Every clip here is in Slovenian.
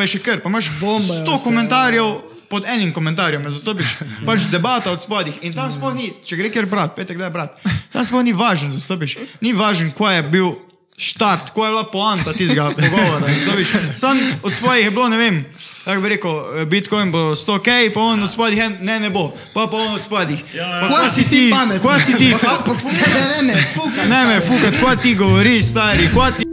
pa je še kar, pa imaš Bombe, ja, sto vse, komentarjev pod enim komentarjem, ne zastopiš. Pač debata od spodih in tam sploh ni, če gre kjer brat, petek da je brat, tam sploh ni važen, zastopiš. Ni važen, ko je bil štart, ko je bila poanta tistega pogovora. Sam od spodih je bilo, ne vem, kako bi rekel, Bitcoin bo 100k, pa on od spodih je, ne, ne bo, pa pa on od spodih. Pa Kva si ti pamet? Kva si ti? Ne, ne, ne, fuka. Ne me fukat, kva ti govoriš, stari, kva ti...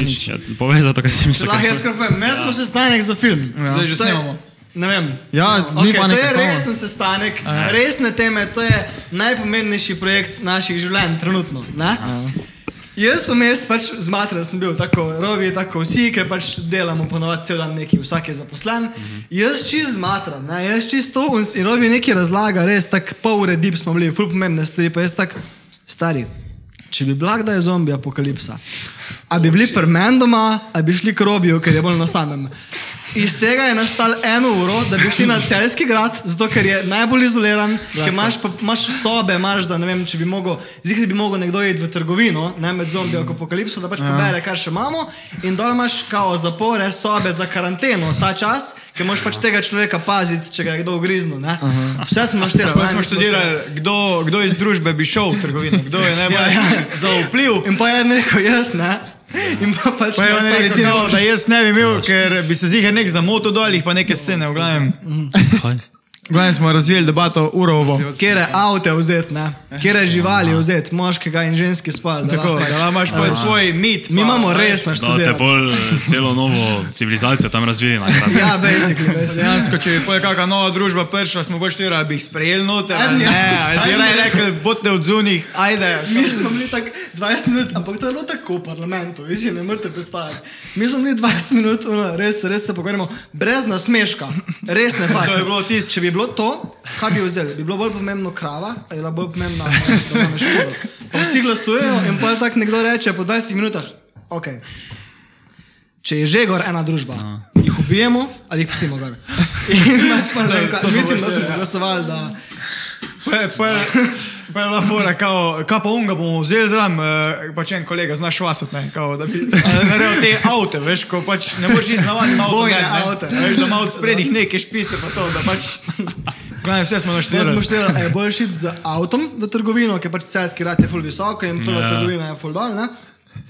Nič, ja, povej za to, kaj si mislil. Lahko jaz kar povem, imeli smo sestanek za film. Zdaj že snemamo. Ne vem. Ja, ni okay, To je resen sestanek, resne teme, to je najpomembnejši projekt naših življenj trenutno. Ne? Jaz vmes pač zmatran sem bil, tako robi, tako vsi, ker pač delamo ponovadi cel dan neki, vsak je zaposlen. Jaz čist zmatran, ne? jaz čist to in, robi neki razlaga, res tako pol ure dip smo bili, ful pomembne stvari, pa jaz tak stari. Če bi bila kdaj zombi apokalipsa, a bi bili pri meni doma, a bi šli k robiju, ker je bolj na samem. Iz tega je nastal eno uro, da bi šli na celski grad, zato ker je najbolj izoliran, ker imaš, pa, imaš sobe, imaš za ne vem, če bi mogel, zihri bi mogel nekdo iti v trgovino, ne med zombi apokalipso, da pač pobere, kar še imamo, in dol imaš kao zapore, sobe za karanteno ta čas, ker moraš pač tega človeka paziti, če ga je kdo ugriznil. ne. Vse smo štirali. Pa smo študirali, kdo, kdo iz družbe bi šel v trgovino, kdo je najbolj Ja, ja. za vpliv. In pa je en rekel, jaz ne. In pa pač Pa ne no, moreš. da jaz ne bi imel, ker bi se zihar nek zamotil dol, jih pa neke scene, v glavnem. Glavnem smo razvili debato urovo. Kjer je avto vzeti, ne? Kjer je živali vzeti, moškega in ženski spal. da Tako, lahko pač- da imaš pa svoj mit. Mi pa- imamo res Da te bolj eh, celo novo civilizacijo tam razvili. Ja, basically. Dejansko, če bi kakšna nova družba prišla, smo bolj štirali, bi jih sprejeli noter. Ne, ali bi raje rekli, bodite od zunih, ajde. Mi smo bili tako 20 minut, ampak to je bilo tako v parlamentu, vi si ne morete predstavljati. Mi smo bili 20 minut, ono, res, res se pogovarjamo, brez nasmeška, res ne fajn. To je bilo tisto. Če bi bilo to, kaj bi vzeli? Bi bilo bolj pomembno krava, ali je bila bolj pomembna, ne, da imamo škodo. Pa vsi glasujejo in pa tako nekdo reče po 20 minutah, ok. Če je že gor ena družba, no. jih ubijemo ali jih pustimo gor. In pač pa ne, to smo mislim, da smo ja. glasovali, da. Pa je, pa pa bila fora, kao, kaj pa unga bomo vzeli zraven, eh, pač en kolega znaš vasati, ne, kao, da bi naredil te avte, veš, ko pač ne moreš iti navadni avto. Bojne ne, avte. Veš, da ima od spredih neke špice, pa to, da pač, glavno, vse smo Jaz smo našli. štiri, je bolj šiti z avtom v trgovino, ker pač celski rad je full visoko in prva Ja. yeah. trgovina je full dol. Ne?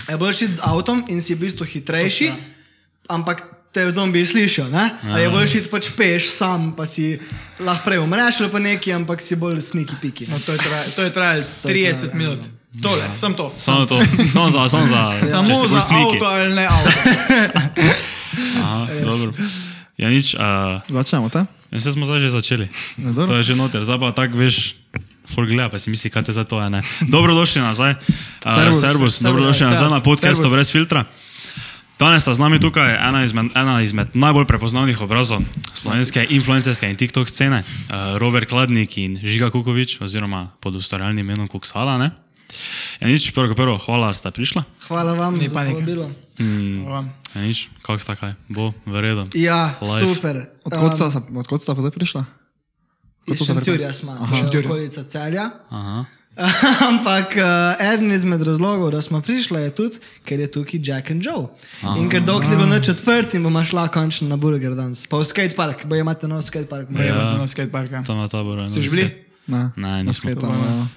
Je bolj šiti z avtom in si v bistvu hitrejši, ampak te zombi slišijo. Ne? A je bolj šiti pač peš sam, pa si lahko prej umreš ali pa neki, ampak si bolj sniki piki. No, to je trajalo, to je trajalo 30 minut. Tole, sem to. Samo to, samo za, samo za, Samo če si za sniki. avto ali ne avto. Aha, dobro. Ja, nič, uh, Začnemo, te? ja, se smo zdaj že začeli. Ja, dobro. To je že noter, zdaj pa tako veš. Folk gleda, pa si misli, kaj te za to je. Ne? Dobrodošli nazaj. Uh, Servus. servus, dobrodošli Servus. nazaj na podkastu brez filtra. Danes sta z nami tukaj ena izmed, ena izmed najbolj prepoznavnih obrazov slovenske influencerske in TikTok scene, uh, Robert Kladnik in Žiga Kukovič, oziroma pod ustvarjalnim imenom Kuksala. Ne? Ja, nič, prvo kot prvo, hvala, da ste prišla. Hvala vam Ni za panike. povabilo. Ja, nič, kako sta kaj, bo, v redu. Ja, Live. super. Odkot sta, odkot sta pa zdaj prišla? Iz so se Šentjurja smo, Šentjurja. okolica celja. Aha. Ampak uh, eden izmed razlogov, da smo prišli, je tudi, ker je tukaj Jack and Joe. Aha. In ker dolgo ni bilo noč odprt in bomo šla končno na Burger Dance. Pa v skatepark, bo imate nov skatepark. Ja, Ja. ja. na skateparka. Tam je tabor. Si že bili? Ne. Ne, skate, no.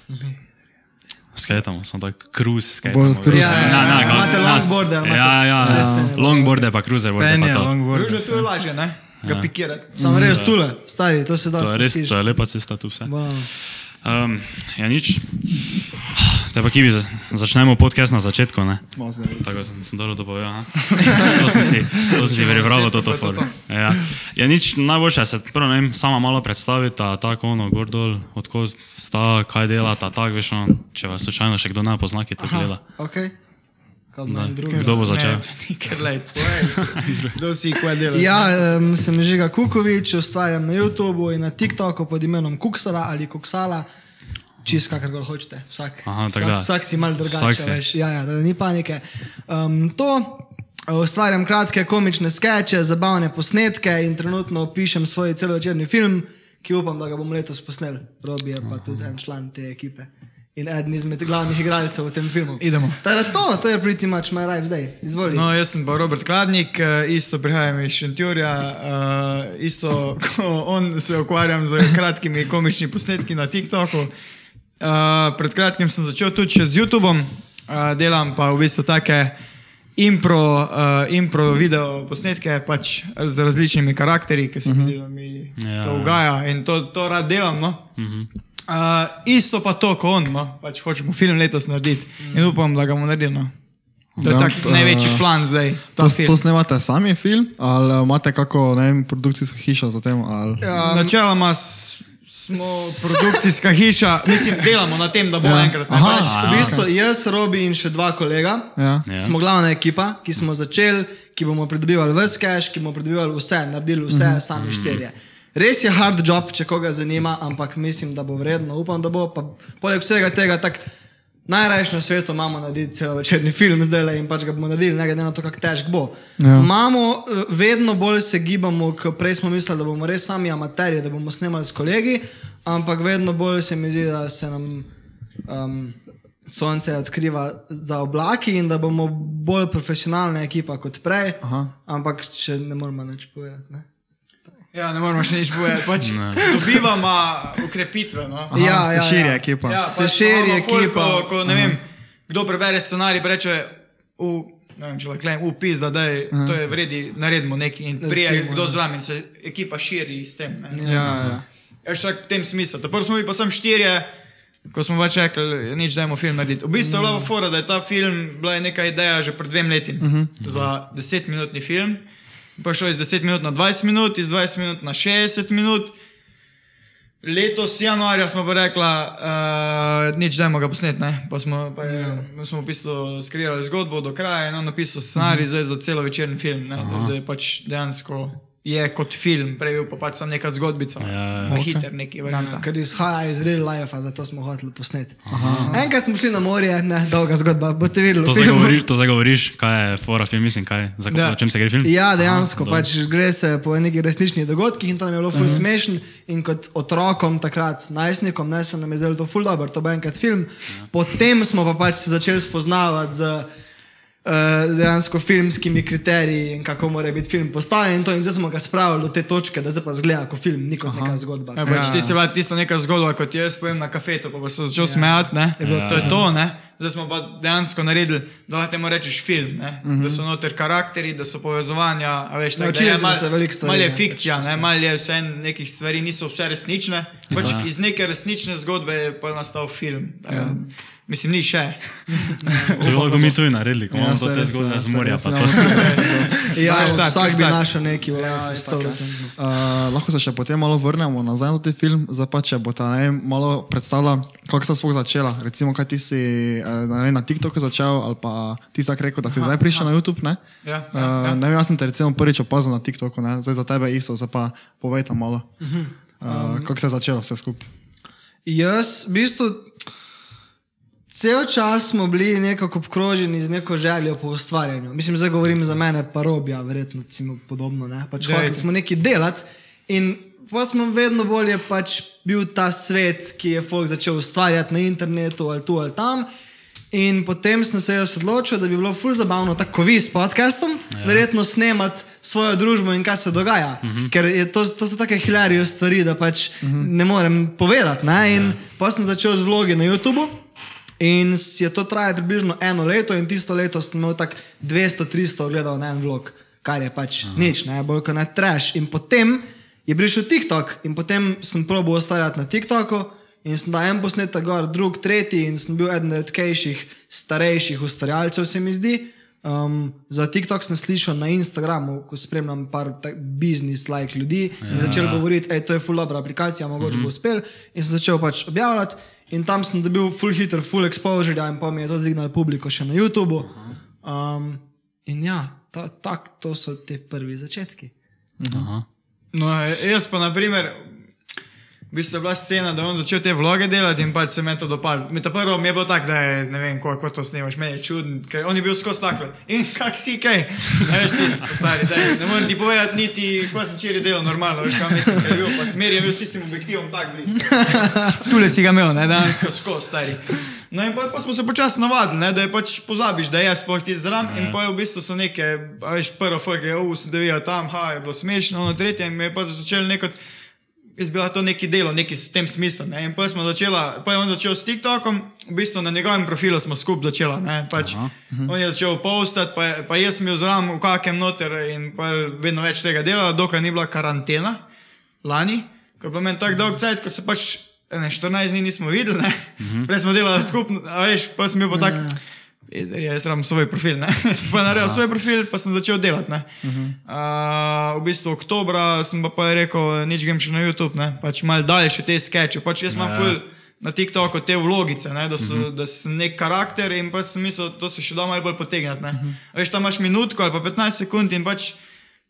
Skajtamo, samo tako skajtamo. cruise. Ja, ja, ja, Ne, ne, imate longboarde, ali imate- Ja, ja, ja. se ne- Longboarde pa Penje, pa to. longboard. To je lažje, ne? Ga pikirati. Sam res tule, stari, to se da To je res, to je lepa cesta tu vse. Wow. Um, ja, nič. Te pa, ki bi začnemo podcast na začetku, ne? Tako sem, sem dobro to povedal. aha. To sem si, to sem si prebral, to, to, to. Ja. ja, nič najboljše se prvo ne vem, sama malo predstavita, tako ono, gor dol, odkud sta, kaj delata, tako veš, ono, če vas slučajno še kdo ne pozna, ki to gleda. Ok. Kaj manj drugi. Kdo bo začel? Kdo si kaj dela? Ja, um, sem Žiga Kukovič, ustvarjam na YouTubu in na TikToku pod imenom Kuksala ali Kuksala. Čist kakor koli hočete. Vsak, Aha, vsak, da. vsak si mal Vsak drugače, si. veš. Ja, ja, da ni panike. Um, to uh, ustvarjam kratke komične skeče, zabavne posnetke in trenutno pišem svoj celovečerni film, ki upam, da ga bom letos posnel. Robi je pa tudi en član te ekipe. In eden izmed glavnih igralcev v tem filmu. Idemo. Teda to, to je pretty much my life zdaj. Izvoli. No, jaz sem pa Robert Kladnik, eh, isto prihajam iz Šentjurja, uh, isto on se ukvarjam z kratkimi komičnimi posnetki na TikToku. Uh, pred kratkim sem začel tudi še z YouTubeom, uh, delam pa v bistvu take impro, uh, impro video posnetke pač z različnimi karakteri, ki se mi zdi, da mi Ja. to ugaja in to, to rad delam. No? Uh, isto pa to, kot on, no? pač hočemo film letos narediti in upam, da ga bomo naredili. No? To je Ja, tak to- največji plan zdaj. To, film. to snemate sami film ali eh, imate kako, ne vem, produkcijsko hišo za tem? Ali... Ja, Načeloma smo produkcijska hiša, mislim, delamo na tem, da bo Ja. enkrat. ne, Aha. pač, v bistvu jaz, Robi in še dva kolega. Ja. Ja. Smo glavna ekipa, ki smo začeli, ki bomo pridobivali vse cash, ki bomo pridobivali vse, naredili vse, mm -hmm. sami štirje. Res je hard job, če koga zanima, ampak mislim, da bo vredno, upam, da bo. Pa, poleg vsega tega, tako najrajši na svetu imamo narediti celovečerni film zdaj le in pač ga bomo naredili, ne glede na to, kako težko bo. Ja. Imamo, eh, vedno bolj se gibamo, ker prej smo mislili, da bomo res sami amaterji, da bomo snemali s kolegi, ampak vedno bolj se mi zdi, da se nam. Um, Sonce odkriva za oblaki in da bomo bolj profesionalna ekipa kot prej. Aha. Ampak če ne moramo nič povedati. Ne? Ja, ne moramo še nič povedati. Pač dobivamo ukrepitve. No? Aha, Ja, se ja, širi ja. ekipa. Ja, Se pač širi ekipa. Ko, ko, ne vem, kdo prebere scenarij, reče, ne upis, da daj, to je vredi, naredimo nekaj in prije Recimo, kdo ja. zraven in se ekipa širi s tem. Ne? Ja, ja. Je še v tem smislu. Prvo smo bili pa sem štirje, ko smo pač rekli, nič dajmo film narediti. V bistvu je bila fora, da je ta film, bila je neka ideja že pred dvem leti uh -huh. za desetminutni film. Pa šel iz 10 minut na 20 minut, iz 20 minut na 60 minut. Letos, januarja, smo pa rekli, uh, nič dajmo ga posnet. Ne? Pa smo, pa je, mi smo v bistvu skrivali zgodbo do kraja in on napisal scenarij uh -huh. za celo večerni film. Ne? Da Zdaj pač dejansko je kot film, prej pa pač samo neka zgodbica. Ja, ja. Na hiter neki varianta. Ker izhaja iz real life, zato smo hoteli posneti. Enkrat smo šli na morje, ne, dolga zgodba, boste videli. To v zdaj filmu. govoriš, to zdaj govoriš, kaj je fora film, mislim, kaj, za Da. o čem se gre film? Ja, dejansko, Aha, pač gre se po nekih resničnih dogodkih in to nam je bilo ful uh -huh. smešen. In kot otrokom, takrat najstnikom, ne se nam je zdelo to ful dobro, to bo enkrat film. Ja. Potem smo pa pač se začeli spoznavati z dejansko filmskimi kriteriji in kako mora biti film postavljen. In, in zdaj smo ga spravili do te točke, da zdaj pa zgleda kot film, ni kot neka zgodba. Ja, pač Ja, ja, ti ja. si bila tista neka zgodba, kot jaz povem na kafetu, pa, pa se začel ja. smejati. Ne? Ja. To je to, ne? Zdaj smo pa dejansko naredili, da lahko temu rečeš film, ne? uh -huh. da so noter karakteri, da so povezovanja. Veš, tak, da Naučili smo mal- se veliko stvari, Mal je ne, fikcija, pač ne? čisto. mal je vse nekih stvari, niso vse resnične. Pač iz neke resnične zgodbe je pa nastal film. Ja. Mislim, ni še. To bi lahko mi tudi naredili, ko Ja, imamo to te zgodbe ja, z morja. ja. to. Ja, Daš tak, vsak daš bi našel neki v Ja, life, itak, ja. 100%. Uh, lahko se še potem malo vrnemo nazaj na ta film, zdaj pa če bo ta ne vem, malo predstavila, kako se sploh začela. Recimo, kaj ti si eh, ne vem, na TikToku začel, ali pa ti si rekel, da si zdaj prišel na YouTube. Ne? Ja, Uh, ne vem, jaz sem te recimo prvič opazil na TikToku, ne? zdaj za tebe isto, zdaj pa povej tam malo. Uh, kako se je začelo vse skupaj? Jaz, v bistvu, cel čas smo bili nekako obkroženi z neko željo po ustvarjanju. Mislim, zdaj govorim za mene, pa robja, verjetno recimo, podobno. Ne? Pač hoteli smo nekaj delati in pa smo vedno bolje pač bil ta svet, ki je folk začel ustvarjati na internetu ali tu ali tam. In potem sem se jaz odločil, da bi bilo ful zabavno, tako vi s podcastom, ja. verjetno snemati svojo družbo in kaj se dogaja. Uh -huh. Ker je to, to so tako hilarijo stvari, da pač uh -huh. ne morem povedati. Ne? In ja. pa sem začel z vlogi na YouTubu. In je to trajalo približno eno leto, in tisto leto sem imel tako 200-300 ogledov na en vlog, kar je pač Aha. nič, ne, bolj kot ne trash. In potem je prišel TikTok, in potem sem probil ustvarjati na TikToku, in sem dal en posnetek gor, drug, tretji, in sem bil eden redkejših, starejših ustvarjalcev, se mi zdi. Um, za TikTok sem slišal na Instagramu, ko spremljam par biznis-like ljudi ja. in začel govoriti, da je to dobra aplikacija, mogoče mm -hmm. bo uspel. In sem začel pač objavljati, in tam sem dobil full hitter, full exposure, in pa mi je to dvignilo publiko še na YouTubu. Um, in ja, ta, tak, to so te prvi začetki. Aha. No, jaz pa, na primer, V bistvu je bila scena, da je on začel te vloge delati in pač se je to dopadlo. Mi to prvo mi je bilo tako, da je, ne vem, kako to snimaš, meni je čudno, ker on je bil skozi tako. In kak si kaj? Ne veš, ti stari, da ne morem ti povedati niti, ko sem včeraj delal normalno, veš, kam mislim, ker je bil, pa smer je bil s tistim objektivom tako blizu. Tule si ga imel, ne, danes skozi skozi, stari. No in pa, pa smo se počasi navadili, ne, da je pač pozabiš, da je sploh ti zraven in pa je v bistvu so neke, veš, prvo folge, uf, sem devija tam, ha, je bilo smešno, na tretjem je pa začel neko, jaz bila to neki delo, neki s tem smislom, ne, in pa smo začela, pa je on začel s TikTokom, v bistvu na njegovem profilu smo skupaj začela, ne, pač on je začel postati, pa, je- pa jaz bil zraven v kakem noter in pa vedno več tega delala, dokler ni bila karantena lani, ko je bilo meni tako dolg cajt, ko se pač ne, 14 dni nismo videli, ne. Uh -huh. Prej smo delali skupaj, a veš, pa sem bil pa tak, "Pizder, jaz imam svoj profil, pa naredil svoj profil, pa sem začel delati, ne. Uh -huh. uh, v bistvu oktobra sem pa, pa rekel, nič grem še na YouTube, ne, pač mal daljše te skeče, pač jaz imam ful na TikToku te vlogice, ne, da, so, uh -huh. da sem nek karakter in pač sem mislil, da se še da malo bolj potegnati, ne. Uh -huh. Veš, tam imaš minutko ali pa 15 sekund in pač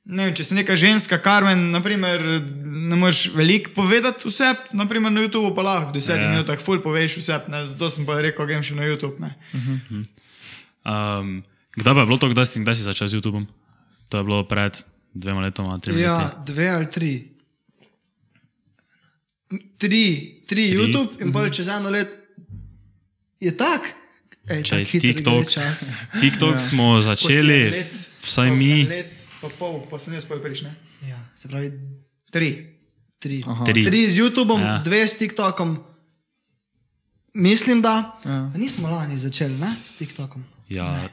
Ne vem, če si neka ženska, Karmen, naprimer, ne moreš veliko povedati vse, naprimer na YouTubu pa lahko v desetih Ja. minutah ful poveš vse, ne, zato sem pa rekel, grem še na YouTube. Ne. Um, kdaj pa je bilo to, kdaj si, kdaj si začel z YouTubeom? To je bilo pred dvema letoma, tremi leti. Ja, dve ali tri. Tri, tri YouTube in bolj čez eno let je tak. Ej, tako hitro TikTok. TikTok ja. smo začeli, let, vsaj mi, Let, pa pol, pa sem jaz pol prišel. Ja, se pravi, Tri. tri. tri. tri z YouTubeom, Ja. dve s TikTokom. Mislim, da. Ja. Nismo lani začeli, ne? S TikTokom. Ja,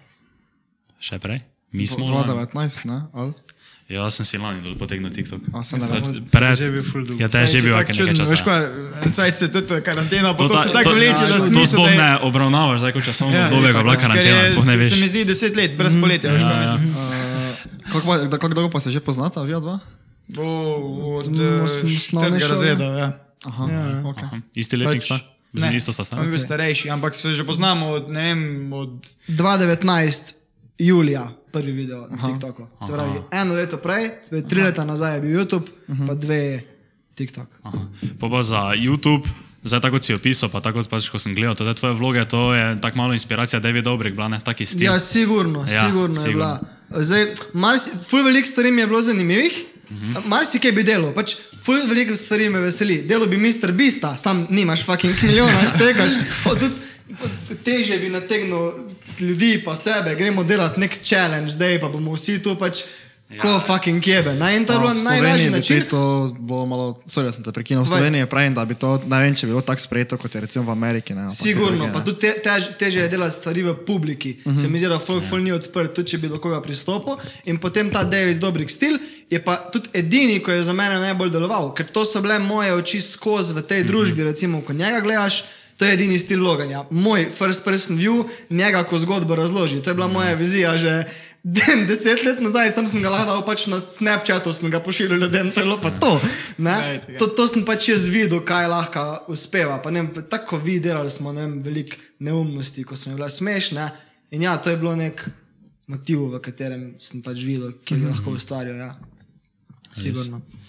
še prej. Mi smo. lani. 2019, ne? Ali? Ja, sem si lani dol potegnil TikTok. A, sem ne Zač- vem. Pred, Že je bil full dolg. Ja, te je že bil nekaj čudno, časa. Veš, kaj, en cajt se tudi karantena, pa to, to se tako vleče, da sem to sploh je- ne obravnavaš, zdaj ko časovno Ja, obdobje, ko je bila karantena, je- sploh ne veš. Se mi zdi deset let, brez poletja, veš, kaj mislim. Uh, kako, pa- da- kako dolgo pa se že poznata, vi dva? O, Od Osm- eh, osnovne četrtega šole. razreda, ja. Aha, okay. Aha, Isti letnik sta? Ne, Isto sta on je bil stala? starejši, ampak se že poznamo od, ne vem, od 2019, julija, prvi video na TikToku. Se pravi, eno leto prej, pravi, tri leta nazaj je bil YouTube, pa dve TikTok. Aha. Pa pa za YouTube, zdaj tako si opisal, pa tako pač, ko sem gledal te tvoje vloge, to je tako malo inspiracija David Dobrik, bila ne, taki stil. Ja, sigurno, Ja, sigurno, sigurno. je bila. Zdaj, marsi, ful veliko stvari mi je bilo zanimivih. Uh -huh. Marsikaj bi delal, pač ful veliko stvari me veseli. Delo bi Mr. Bista, sam nimaš fucking milijona, štekaš. Tudi teže bi nategnil ljudi pa sebe, gremo delati nek challenge, zdaj pa bomo vsi tu pač ja. ko fucking kjebe. Na in to je bilo v najlažji način. to bilo malo, sorry, sem te prekinil, v. Sloveniji pravim, da bi to, ne vem, če bi bilo tako sprejeto, kot je recimo v Ameriki. Ne, pa Sigurno, pa ne. tudi te, tež, teže je delati stvari v publiki. Uh -huh. Se mi zdi, da folk ful ni odprt, tudi če bi do koga pristopil. In potem ta David Dobrik stil je pa tudi edini, ki je za mene najbolj deloval, ker to so bile moje oči skozi v tej družbi, recimo, ko njega gledaš. To je edini stil loganja. Moj first person view, njega ko zgodbo razloži. To je bila moja vizija že deset let nazaj, sem, sem ga lahko pač na Snapchatu, sem ga pošiljal ljudem, to je bilo pa to. ne. To, to sem pač jaz videl, kaj lahko uspeva. Pa, ne tako vi delali smo ne veliko neumnosti, ko so mi bile smešne. In ja, to je bilo nek motiv, v katerem sem pač videl, ki ga lahko ustvarjal. Ja. Sigurno. Mm,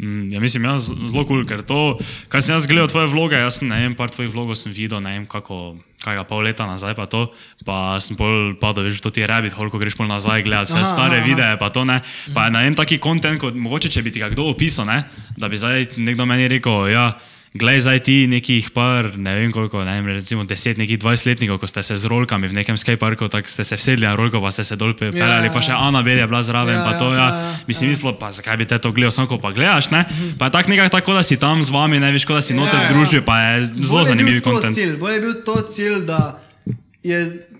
Ja, mislim, ja, z- zelo kul, cool, ker to, kar sem jaz gledal tvoje vloge, jaz sem, ne vem, par tvojih vlogov sem videl, ne vem, kako, kaj ga pol leta nazaj pa to, pa sem pol padel, veš, to ti rabbit hole, ko greš pol nazaj gledati vse Aha, aha, stare aha. videe, pa to ne, pa ne vem, taki kontent, kot mogoče, če bi ti ga kdo opisal, ne, da bi zdaj nekdo meni rekel, ja, glej zdaj ti nekih par, ne vem koliko, ne vem, recimo deset, nekih dvajsetletnikov, ko ste se z rolkami v nekem skateparku, tako ste se vsedli na rolko, pa ste se dol peljali, Ja, ja, pa še ja. Anabel je bila zraven, Ja, pa to, ja, ja, ja, ja. mislim, mislil, pa zakaj bi te to gledal, samo ko pa gledaš, ne? Pa je tako nekako tako, da si tam z vami, ne veš, kot da si noter v družbi, pa je zelo Bolj je zanimiv bil to kontent. Cilj, bolj je bil to cilj, da je.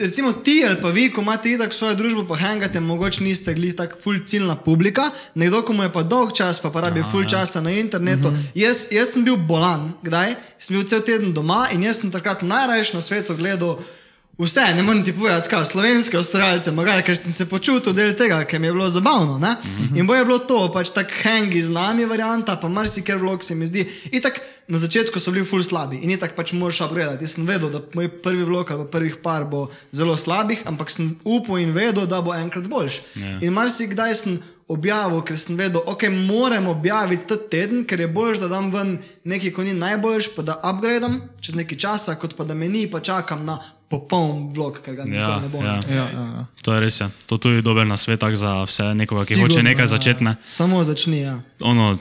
Recimo ti ali pa vi, ko imate itak svojo družbo, pa hangate, mogoče niste glih tako full ciljna publika, nekdo, ko mu je pa dolg čas, pa, pa rabi full časa na internetu. Jaz, jaz sem bil bolan, kdaj? Sem bil cel teden doma in jaz sem takrat najrajš na svetu gledal vse, ne morem ti povedati, kaj, slovenske avstralce, magari, ker sem se počutil del tega, ker mi je bilo zabavno. Ne? In bo je bilo to, pač tak hangi z nami varianta, pa marsikaj vlog se mi zdi. Itak na začetku so bili full slabi in itak pač moraš upgradati. Jaz sem vedel, da moj prvi vlog ali prvih par bo zelo slabih, ampak sem upal in vedel, da bo enkrat boljši. Ja. In marsikdaj sem objavil, ker sem vedel, ok, moram objaviti ta teden, ker je bolj, da dam ven nekaj, ko ni najboljš, pa da upgradam čez nekaj časa, kot pa da me ni, pa čakam na popoln vlog, ker ga Ja, ne bo. ja. Ja, ja, ja. To je res. Ja. To je tudi dober nasvet za vse nekoga, ki Sigurno, hoče nekaj ja. začeti. Ne. Samo začni, ja. Ono,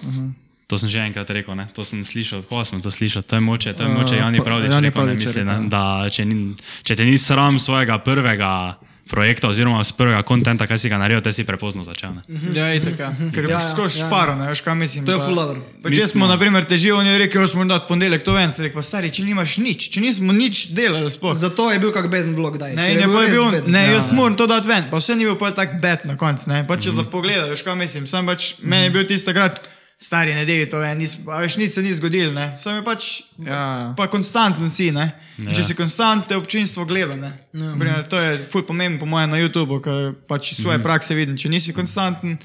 To sem že enkrat rekel, ne? to sem slišal, ko sem to slišal, to je moče, to je moče, Uh, Jani Pravdič, Jani rekel, ne misli, ne, ja. da če, ni, če te ni sram svojega prvega projekta oziroma z prvega kontenta, kaj si ga naredil, te si prepozno začel. Ne? Ja, itak, ja. Ker Ja, ja, ja, skozi ja. šparo, ne veš, kaj mislim. To je pa- ful dobro. Pa če smo, na primer, težili, on je rekel, da smo dati ponedeljek to ven, sem rekel, pa stari, če nimaš nič, če nismo nič delali sploh. Zato je bil kak beden vlog, daj. Ne, ker in je je res bil, beden. ne, Ja. jaz moram to dati ven, pa vse ni bil pa tak bet na koncu, ne, pa če za pogled, veš, kaj mislim, sam pač, meni je bil tisti takrat, stari nedelji to je, nis, veš, nič se ni zgodilo, ne, sam je pač, Ja. pa konstanten si, ne, ja. če si konstant, te občinstvo gleda, ne, ja. Primer, to je ful pomembno po mojem na YouTubu, ker pač svoje Mhm. prakse vidim, če nisi konstanten,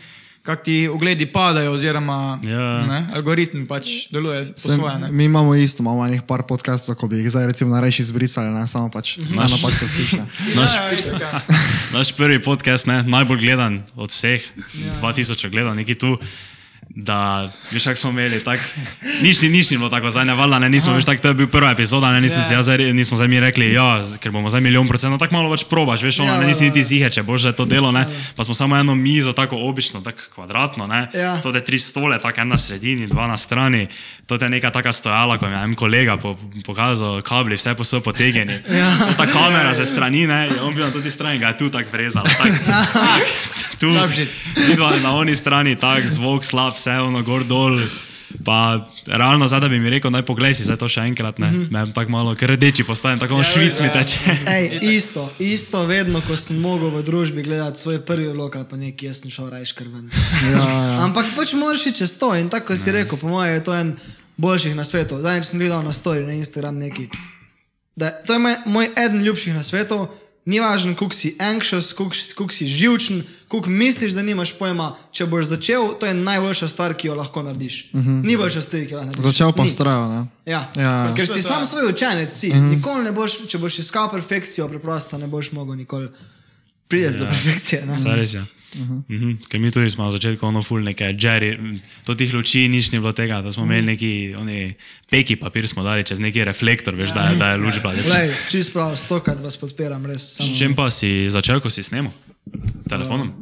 kak ti ogledi padajo, oziroma Ja. ne, algoritm pač deluje po Sem, svoje, ne. mi imamo isto, imamo enih par podcastov, ko bi jih zdaj recimo narejši izbrisali, ne samo pač za napad, ko stišne. Naš, Ja, ja. naš prvi podcast, ne, najbolj gledan od vseh, ja. 2000 gledal, neki tu. Da, veš, kako smo imeli, tak, nič, ni- nič ni bilo tako zadnja valjda, ne, nismo, veš, tak, to je bil prva epizoda, ne, nisem Ja. yeah. jaz, zdaj- nismo zdaj mi rekli, ja, ker bomo zdaj milijon procentov, tako malo pač probaš, veš, ono, Ja, ja, ne, nisi valjda, niti ja. zihe, če boš to delo, ne, pa smo samo eno mizo, tako obično, tako kvadratno, ne, Ja. to je tri stole, tako en na sredini, dva na strani, to je neka taka stojala, ko mi je en kolega po, pokazal, kabli, vse posod potegnjeni. Ja. Ta kamera ze strani, ne, on bil na tudi strani, ga je tu tako vrezal. Tak, tak, tu, vidva na oni strani, tak zvok slab, vse ono gor dol. Pa realno zdaj, da bi mi rekel, naj poglej si zdaj to še enkrat, ne, me tako malo, ker rdeči postajem, tako ja, švic mi teče. Ej, isto, isto vedno, ko sem mogel v družbi gledati svoj prvi vlog ali pa nekaj, jaz sem šel rajš kar ven. Ja, ja. Ampak pač moraš iti čez to in tako kot si rekel, po mojem je to en boljših na svetu. Zadnjič sem gledal na story na Instagram neki. Da, to je moj, moj eden ljubših na svetu. Ni važno, koliko si anxious, koliko, si- koliko si živčen, koliko misliš, da nimaš pojma. Če boš začel, to je najboljša stvar, ki jo lahko narediš. Uh -huh. Ni boljša stvar, ki jo lahko narediš. Začel pa Ni. vztrajal, ne? Ja. Ja. Ker si sam ja. svoj učenec, si. Mm -hmm. Nikoli ne boš, če boš iskal perfekcijo, preprosto ne boš mogel nikoli priti ja. do perfekcije. Ne? Saj res je. Uh -huh. uh -huh. Ker mi tudi smo na začetku ono ful neke Jerry, to tih luči nič ni bilo tega, da smo imeli neki oni peki papir smo dali čez neki reflektor, veš, da je, da je luč bila lepša. Lej, čist prav, stokrat vas podpiram, res. Samo. S čem pa si začel, ko si snemal? Telefonom?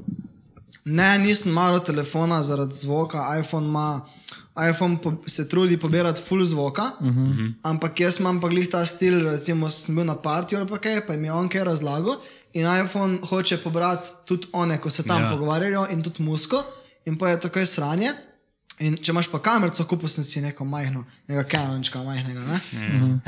Ne, nisem maro telefona zaradi zvoka, iPhone ima. iPhone po, se trudi pobirati full zvoka, uh -huh. ampak jaz imam pa glih ta stil, recimo sem bil na partiju ali pa kaj, pa mi je on kaj razlagal in iPhone hoče pobrati tudi one, ko se tam Ja. ja. pogovarjajo in tudi musko in pa je takoj sranje. In če imaš pa kamerico, kupil sem si neko majhno, nekega kanončka majhnega. Ne? Mm.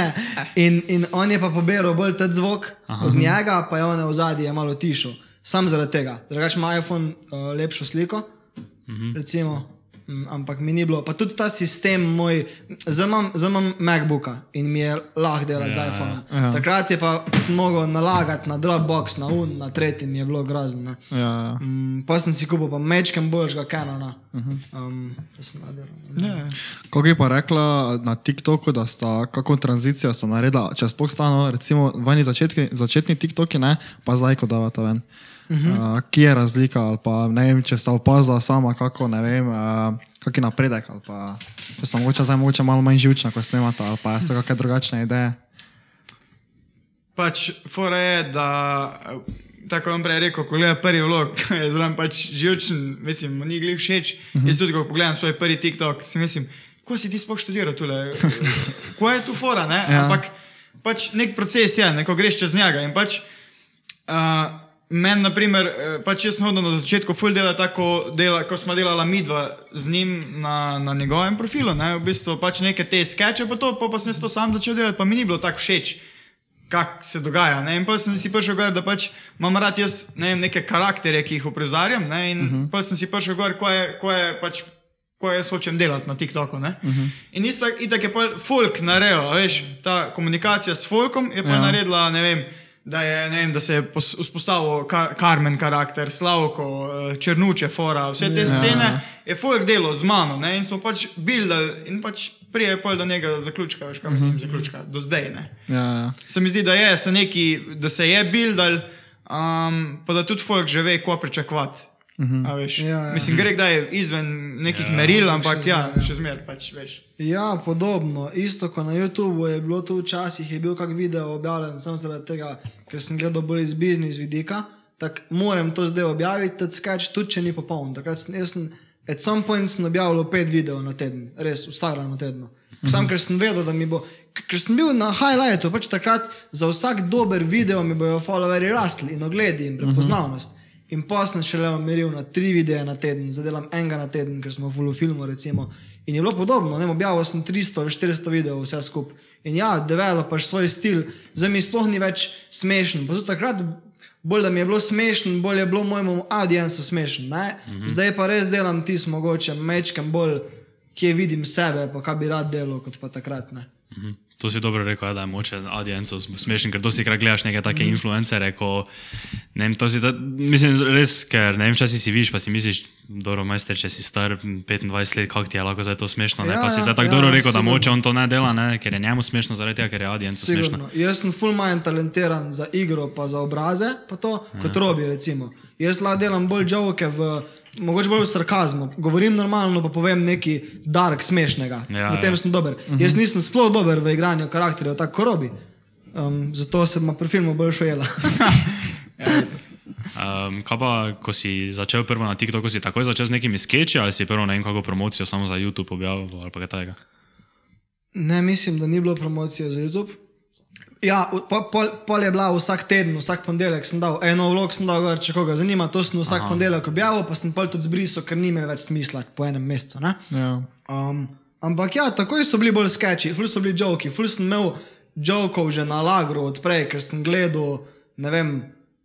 in, in on je pa pobiral bolj ta zvok Aha. od njega, pa je on v zadnji malo tišel. Sam zaradi tega. Drugač ima iPhone uh, lepšo sliko, mm -hmm. recimo. Mm, Ampak mi ni bilo, pa tudi ta sistem moj, zdaj imam, MacBooka in mi je lahko delati ja, z iPhone. Ja. Takrat je pa sem mogel nalagati na Dropbox, na Un, na tretji, mi je bilo grozno. Ja, ja. Mm, pa sem si kupil pa mečkem boljšega Canona. Um, to sem naredil. Ja. Kako je pa rekla na TikToku, da sta kako tranzicijo sta naredila, če sploh stano, recimo vani začetki, začetni TikToki, ne, pa zdaj, ko davata ven. Uh -huh. uh, kje je razlika, ali pa ne vem, če sta opazila sama, kako ne vem, uh, kak je napredek, ali pa če sta mogoče zdaj mogoče malo manj živčna, ko snemata, ali pa so kakšne drugačne ideje. Pač, fora je, da, tako vam prej rekel, ko gledam prvi vlog, je zraven pač živčen, mislim, mu ni glih všeč. Uh -huh. Jaz tudi, ko pogledam svoj prvi TikTok, si mislim, ko si ti sploh študiral tule, ko je tu fora, ne? Ja. Ampak pač nek proces je, neko greš čez njega in pač. Uh, Meni, na primer, eh, pač jaz sem hodil na začetku full dela tako, dela, ko smo delali midva z njim na, na njegovem profilu, ne, v bistvu pač neke te skeče, pa to, pa, pa sem to sam začel delati, pa mi ni bilo tako všeč, kak se dogaja. Ne, in pa sem si prišel gor, da pač imam rad jaz ne vem, neke karakterje, ki jih uprizarjam, ne, in uh -huh. pa sem si prišel gor, ko je, ko je pač. Ko jaz hočem delati na TikToku. Uh -huh. In isto je pa folk naredil, veš, ta komunikacija s folkom je pa ja. naredila, ne vem, da, je, ne vem, da se je pos- vzpostavil kar, Karmen karakter, Slavko, eh, Črnuče, Fora, vse te ja. scene je folk delo z mano ne, in smo pač bildali in pač prije pol do njega zaključka, veš, kaj uh -huh. mislim, zaključka, do zdaj ne. Ja, ja. Se mi zdi, da, je, se neki, da se je bildal, um, pa da tudi folk že ve, ko pričakovati. A veš, Ja, ja. Mislim, gre kdaj izven nekih Ja. meril, ampak Še ja, zmeraj, ja. še zmeraj pač veš. Ja, podobno. Isto kot na YouTubu je bilo tu včasih, je bil kak video objavljen, samo zaradi tega, ker sem gledal bolj iz biznis vidika. Tako moram to zdaj objaviti, tudi sketch, tudi če ni popoln. Takrat sem, jaz sem, at some point sem objavljal pet videov na teden, res vsak dan na teden. Sam, ker sem vedel, da mi bo, ker sem bil na highlightu, pač takrat za vsak dober video mi bojo followerji rasli in ogledi in prepoznavnost. In pa sem šele umiril na tri videe na teden, zadelam enega na teden, ker smo v filmu recimo. In je bilo podobno, ne objavil sem 300 ali 400 videov, vse skupaj. In ja, developaš svoj stil, zdaj mi sploh ni več smešen. Pa tudi takrat, bolj da mi je bilo smešen, bolj je bilo mojemu audiencu smešen. Mm -hmm. Zdaj pa res delam tisto mogoče, mečkam bolj, kje vidim sebe, pa kaj bi rad delal, kot pa takrat. Ne. Mhm. To si dobro rekel, ja, da je moče audienco smešen, ker dosti krat gledaš neke take Mhm. influencere, ko, ne vem, to si, ta, mislim, res, ker ne vem, če si vidiš, pa si misliš, dobro, majster, če si star 25 let, kako ti je lahko zdaj to smešno, ne, Ja, pa si ja, zdaj tako ja, dobro rekel, da sigurno. moče on to ne dela, ne, ker je njemu smešno, zaradi tega, ker je audienco smešno. Jaz sem full manj talentiran za igro, pa za obraze, pa to kot robi. Recimo. Jaz lahko delam bolj žoke, v, mogoče bolj v sarkazmu. Govorim normalno, pa povem nekaj dark, smešnega. Ja, v tem ja. sem dober. Uh -huh. Jaz nisem sploh dober v igranju karakterjev, tako robi. Um, zato se ima pri filmu bolj šojela. Um, kaj pa, ko si začel prvo na TikToku, si takoj začel z nekimi sketchi ali si prvo ne vem, kako promocijo samo za YouTube objavil ali kaj takega? ne, mislim, da ni bilo promocije za YouTube. Ja, pol, pol, pol je bila vsak teden, vsak ponedeljek sem dal eno vlog, sem dal gor, če koga zanima, to sem vsak ponedeljek objavil, pa sem pol tudi zbrisal, ker ni imel več smisla po enem mesecu. ne. Ja. Um, ampak ja, takoj so bili bolj sketchi, ful so bili joki, ful sem imel jokov že na lagru odprej, ker sem gledal, ne vem,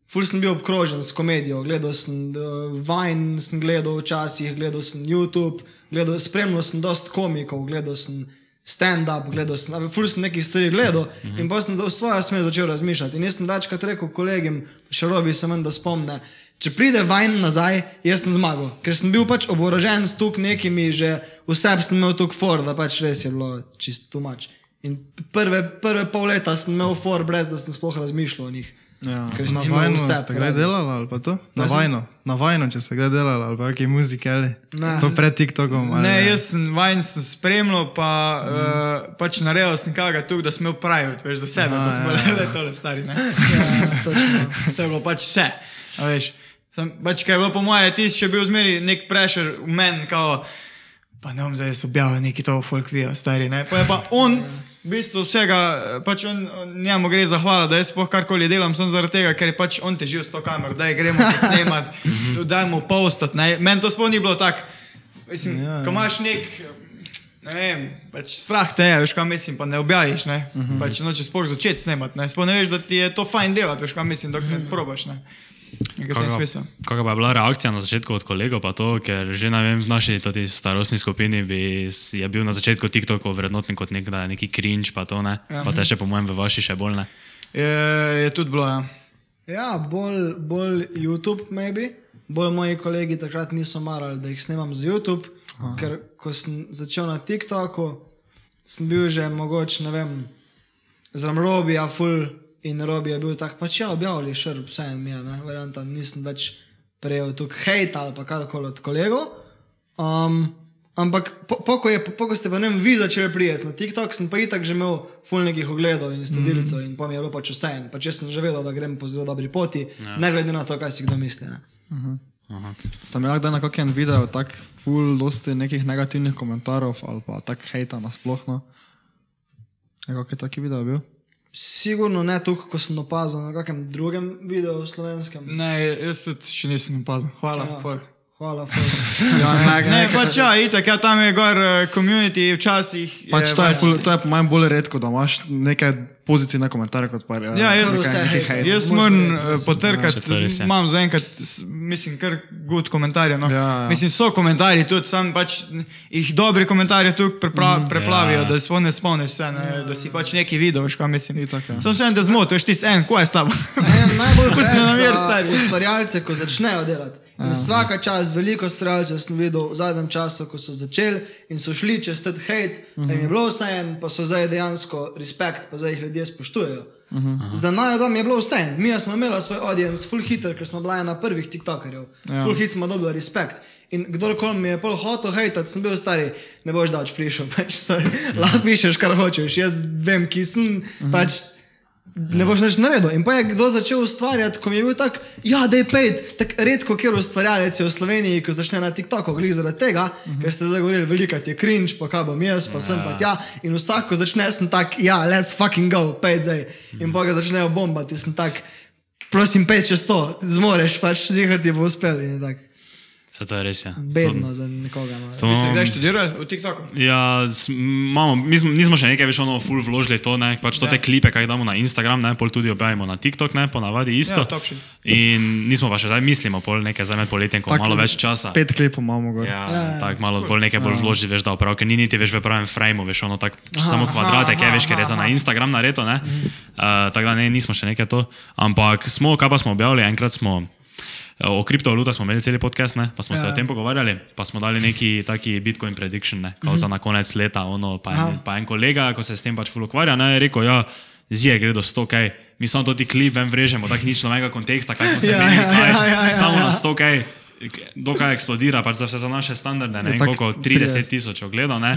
ful sem bil obkrožen s komedijo, gledal sem uh, Vine, sem gledal včasih, gledal sem YouTube, gledal, spremljal sem dost komikov, gledal sem stand-up, gledal sem, a, ful sem nekaj stvari gledal mm -hmm. in pa sem v svojo smer začel razmišljati. In jaz sem večkrat rekel kolegim, še robi se meni, da spomne. Če pride vajn nazaj, jaz sem zmagal, ker sem bil pač oborožen s tuk nekimi, že vse sem imel tuk for, da pač res je bilo čisto tumač. In prve, prve pol leta sem imel for, brez da sem sploh razmišljal o njih. Ja. Na vajno ste kdaj delali ali pa to? Na vajno, na vajno, če ste kdaj delali ali pa kakšne muzike ali Ne. to pred TikTokom. ali Ne, jaz sem vajen sem spremljal, pa mm. uh, pač naredil sem kaga tu, da sem imel private, veš, za sebe, pa smo ja, le tole stari. Ne? Ja, točno. to je bilo pač vse. a Veš, sem, pač, kaj je bilo po moje, ti si še bil zmeri nek prešer v meni, kao, pa ne bom zdaj objavil neki to folk video, stari. Ne? Pa je pa on, v bistvu vsega, eh, pač on, on, njemu gre zahvala, da jaz sploh karkoli delam, sem zaradi tega, ker je pač on težil s to kamero, da je gremo snemati, dajmo postati. ne. Meni to sploh ni bilo tako. Mislim, ja, ko imaš nek, ne vem, pač strah te je, veš kaj mislim, pa ne objaviš, ne. Uh -huh. Pač noče sploh začeti snemati, ne. Sploh ne veš, da ti je to fajn delati, veš kaj mislim, dokler ne probaš, ne. Kakšna pa je bila reakcija na začetku od kolegov, pa to, ker že ne vem, v naši starostni skupini bi, je bil na začetku TikTok vrednoten kot nek, da je neki cringe, pa to ne, Ja. pa te še po mojem v vaši še bolj ne. Je, je tudi bilo, ja. Ja, bolj, bolj YouTube, maybe. Bolj moji kolegi takrat niso marali, da jih snemam za YouTube, Aha. ker ko sem začel na TikToku, sem bil že mogoče, ne vem, zraven Robija, full in Robi je bil tak, pač ja, objavili še vse en mi je, ne, verjamem, da nisem več prejel tukaj hate ali pa karkoli od kolegov. Um, ampak, po, po, ko je, po, po, ko ste pa ne vem, vi začeli prijeti na TikTok, sem pa itak že imel full nekih ogledov in sledilcev mm. in pa mi je bilo pač vse en. Pač jaz sem že vedel, da grem po zelo dobri poti, ja. ne glede na to, kaj si kdo misli. Ne. Ste imeli kdaj na kakšen video tak full dosti nekih negativnih komentarjev ali pa tak hejta nasplošno? Je kakšen taki video bil? Sigurno ne tukaj, ko sem opazil na kakem drugem videu v slovenskem. Ne, jaz tudi še nisem opazil. Hvala, Ja. folk. Hvala, Fred. Ja, ne, Ne, pač ja, itak, ja, tam je gor uh, community včasih. Pač to je, to je po mojem bolj redko, da imaš nekaj pozitivne komentarje kot pa Ja, jaz, nekaj jaz moram eh, potrkati, Ja, ja. imam zaenkrat, mislim, kar good komentarje. No. Ja, ja. Mislim, so komentarji tudi, sam pač jih dobri komentarji tu prepra, Mhm. preplavijo, Ja. da si ne spomniš se, ne, da si pač neki videl, veš kaj mislim. Itak, ja. Sam še en te zmoti, veš tisti en, ko je slabo. Ne, najbolj Pusti na mir, stari. Ustvarjalce, ko začnejo delati. In vsaka čas, veliko ustvarjalcev sem videl v zadnjem času, ko so začeli in so šli čez ta hate, uh -huh. jim je bilo vse en, pa so zdaj dejansko respekt, pa zdaj jih ljudje spoštujejo. Uh -huh. Za naj tam je bilo vse. Mi smo imeli svoj audience, full hitter, ker smo bili ena prvih TikTokerjev. Ja. Full hit smo dobili respekt. In kdorkoli mi je pol hotel hejtati, sem bil stari, ne boš dač prišel, pač, sorry, lahko pišeš, kar hočeš. Jaz vem, ki sem, uh -huh. pač ne boš več naredil. In pa je kdo začel ustvarjati, ko mi je bil tak, ja, da je pet, tako redko, kjer ustvarjalec je v Sloveniji, ko začne na TikToku, glih zaradi tega, uh -huh. ker ste zdaj govorili, veliko je cringe, pa kaj bom jaz, pa ja. sem pa tja. In vsako začne, sem tak, ja, let's fucking go, pet zdaj. In pa ga začnejo bombati, sem tak, prosim, pet čez to, zmoreš, pač zihar ti bo uspel. In tak. Se to je res. Ja. Bedno za nekoga. no. To, Ste kdaj študirali v TikToku? ja, imamo, mi smo, nismo še nekaj več ono full vložili to, ne, pač to te Ja. klipe, kaj damo na Instagram, ne, pol tudi objavimo na TikTok, ne, ponavadi isto. Ja, točno. In nismo pa še zdaj mislimo, pol nekaj zdaj med poletjem, ko Tako, malo več časa. Pet klipov imamo gor. Ja, Ja, ja, ja. tako malo bolj nekaj bolj vloži, veš, da oprav, ker ni niti več v pravem frame, veš, ono tako samo je, aha, veš, ker je za na Instagram nareto, ne. Uh, tako da ne, nismo še nekaj to, ampak smo, kaj pa smo objavili, enkrat smo. O kriptovalutah smo imeli cel podcast, ne? pa smo ja. se Ja. o tem pogovarjali, pa smo dali neki taki Bitcoin prediction, ne? kao za na konec leta. Ono, pa, en, pa en kolega, ko se s tem pač ful ukvarja, ne, je rekel, ja, zije gre do 100, kaj. Mi samo to ti klip ven vrežemo, tako nič novega konteksta, kaj smo se Ja, menili, ja, kaj, ja, ja, ja, samo ja. na 100, kaj. Dokaj eksplodira, pač za vse za naše standarde, ne vem tako koliko, 30 tisoč ogledov, ne.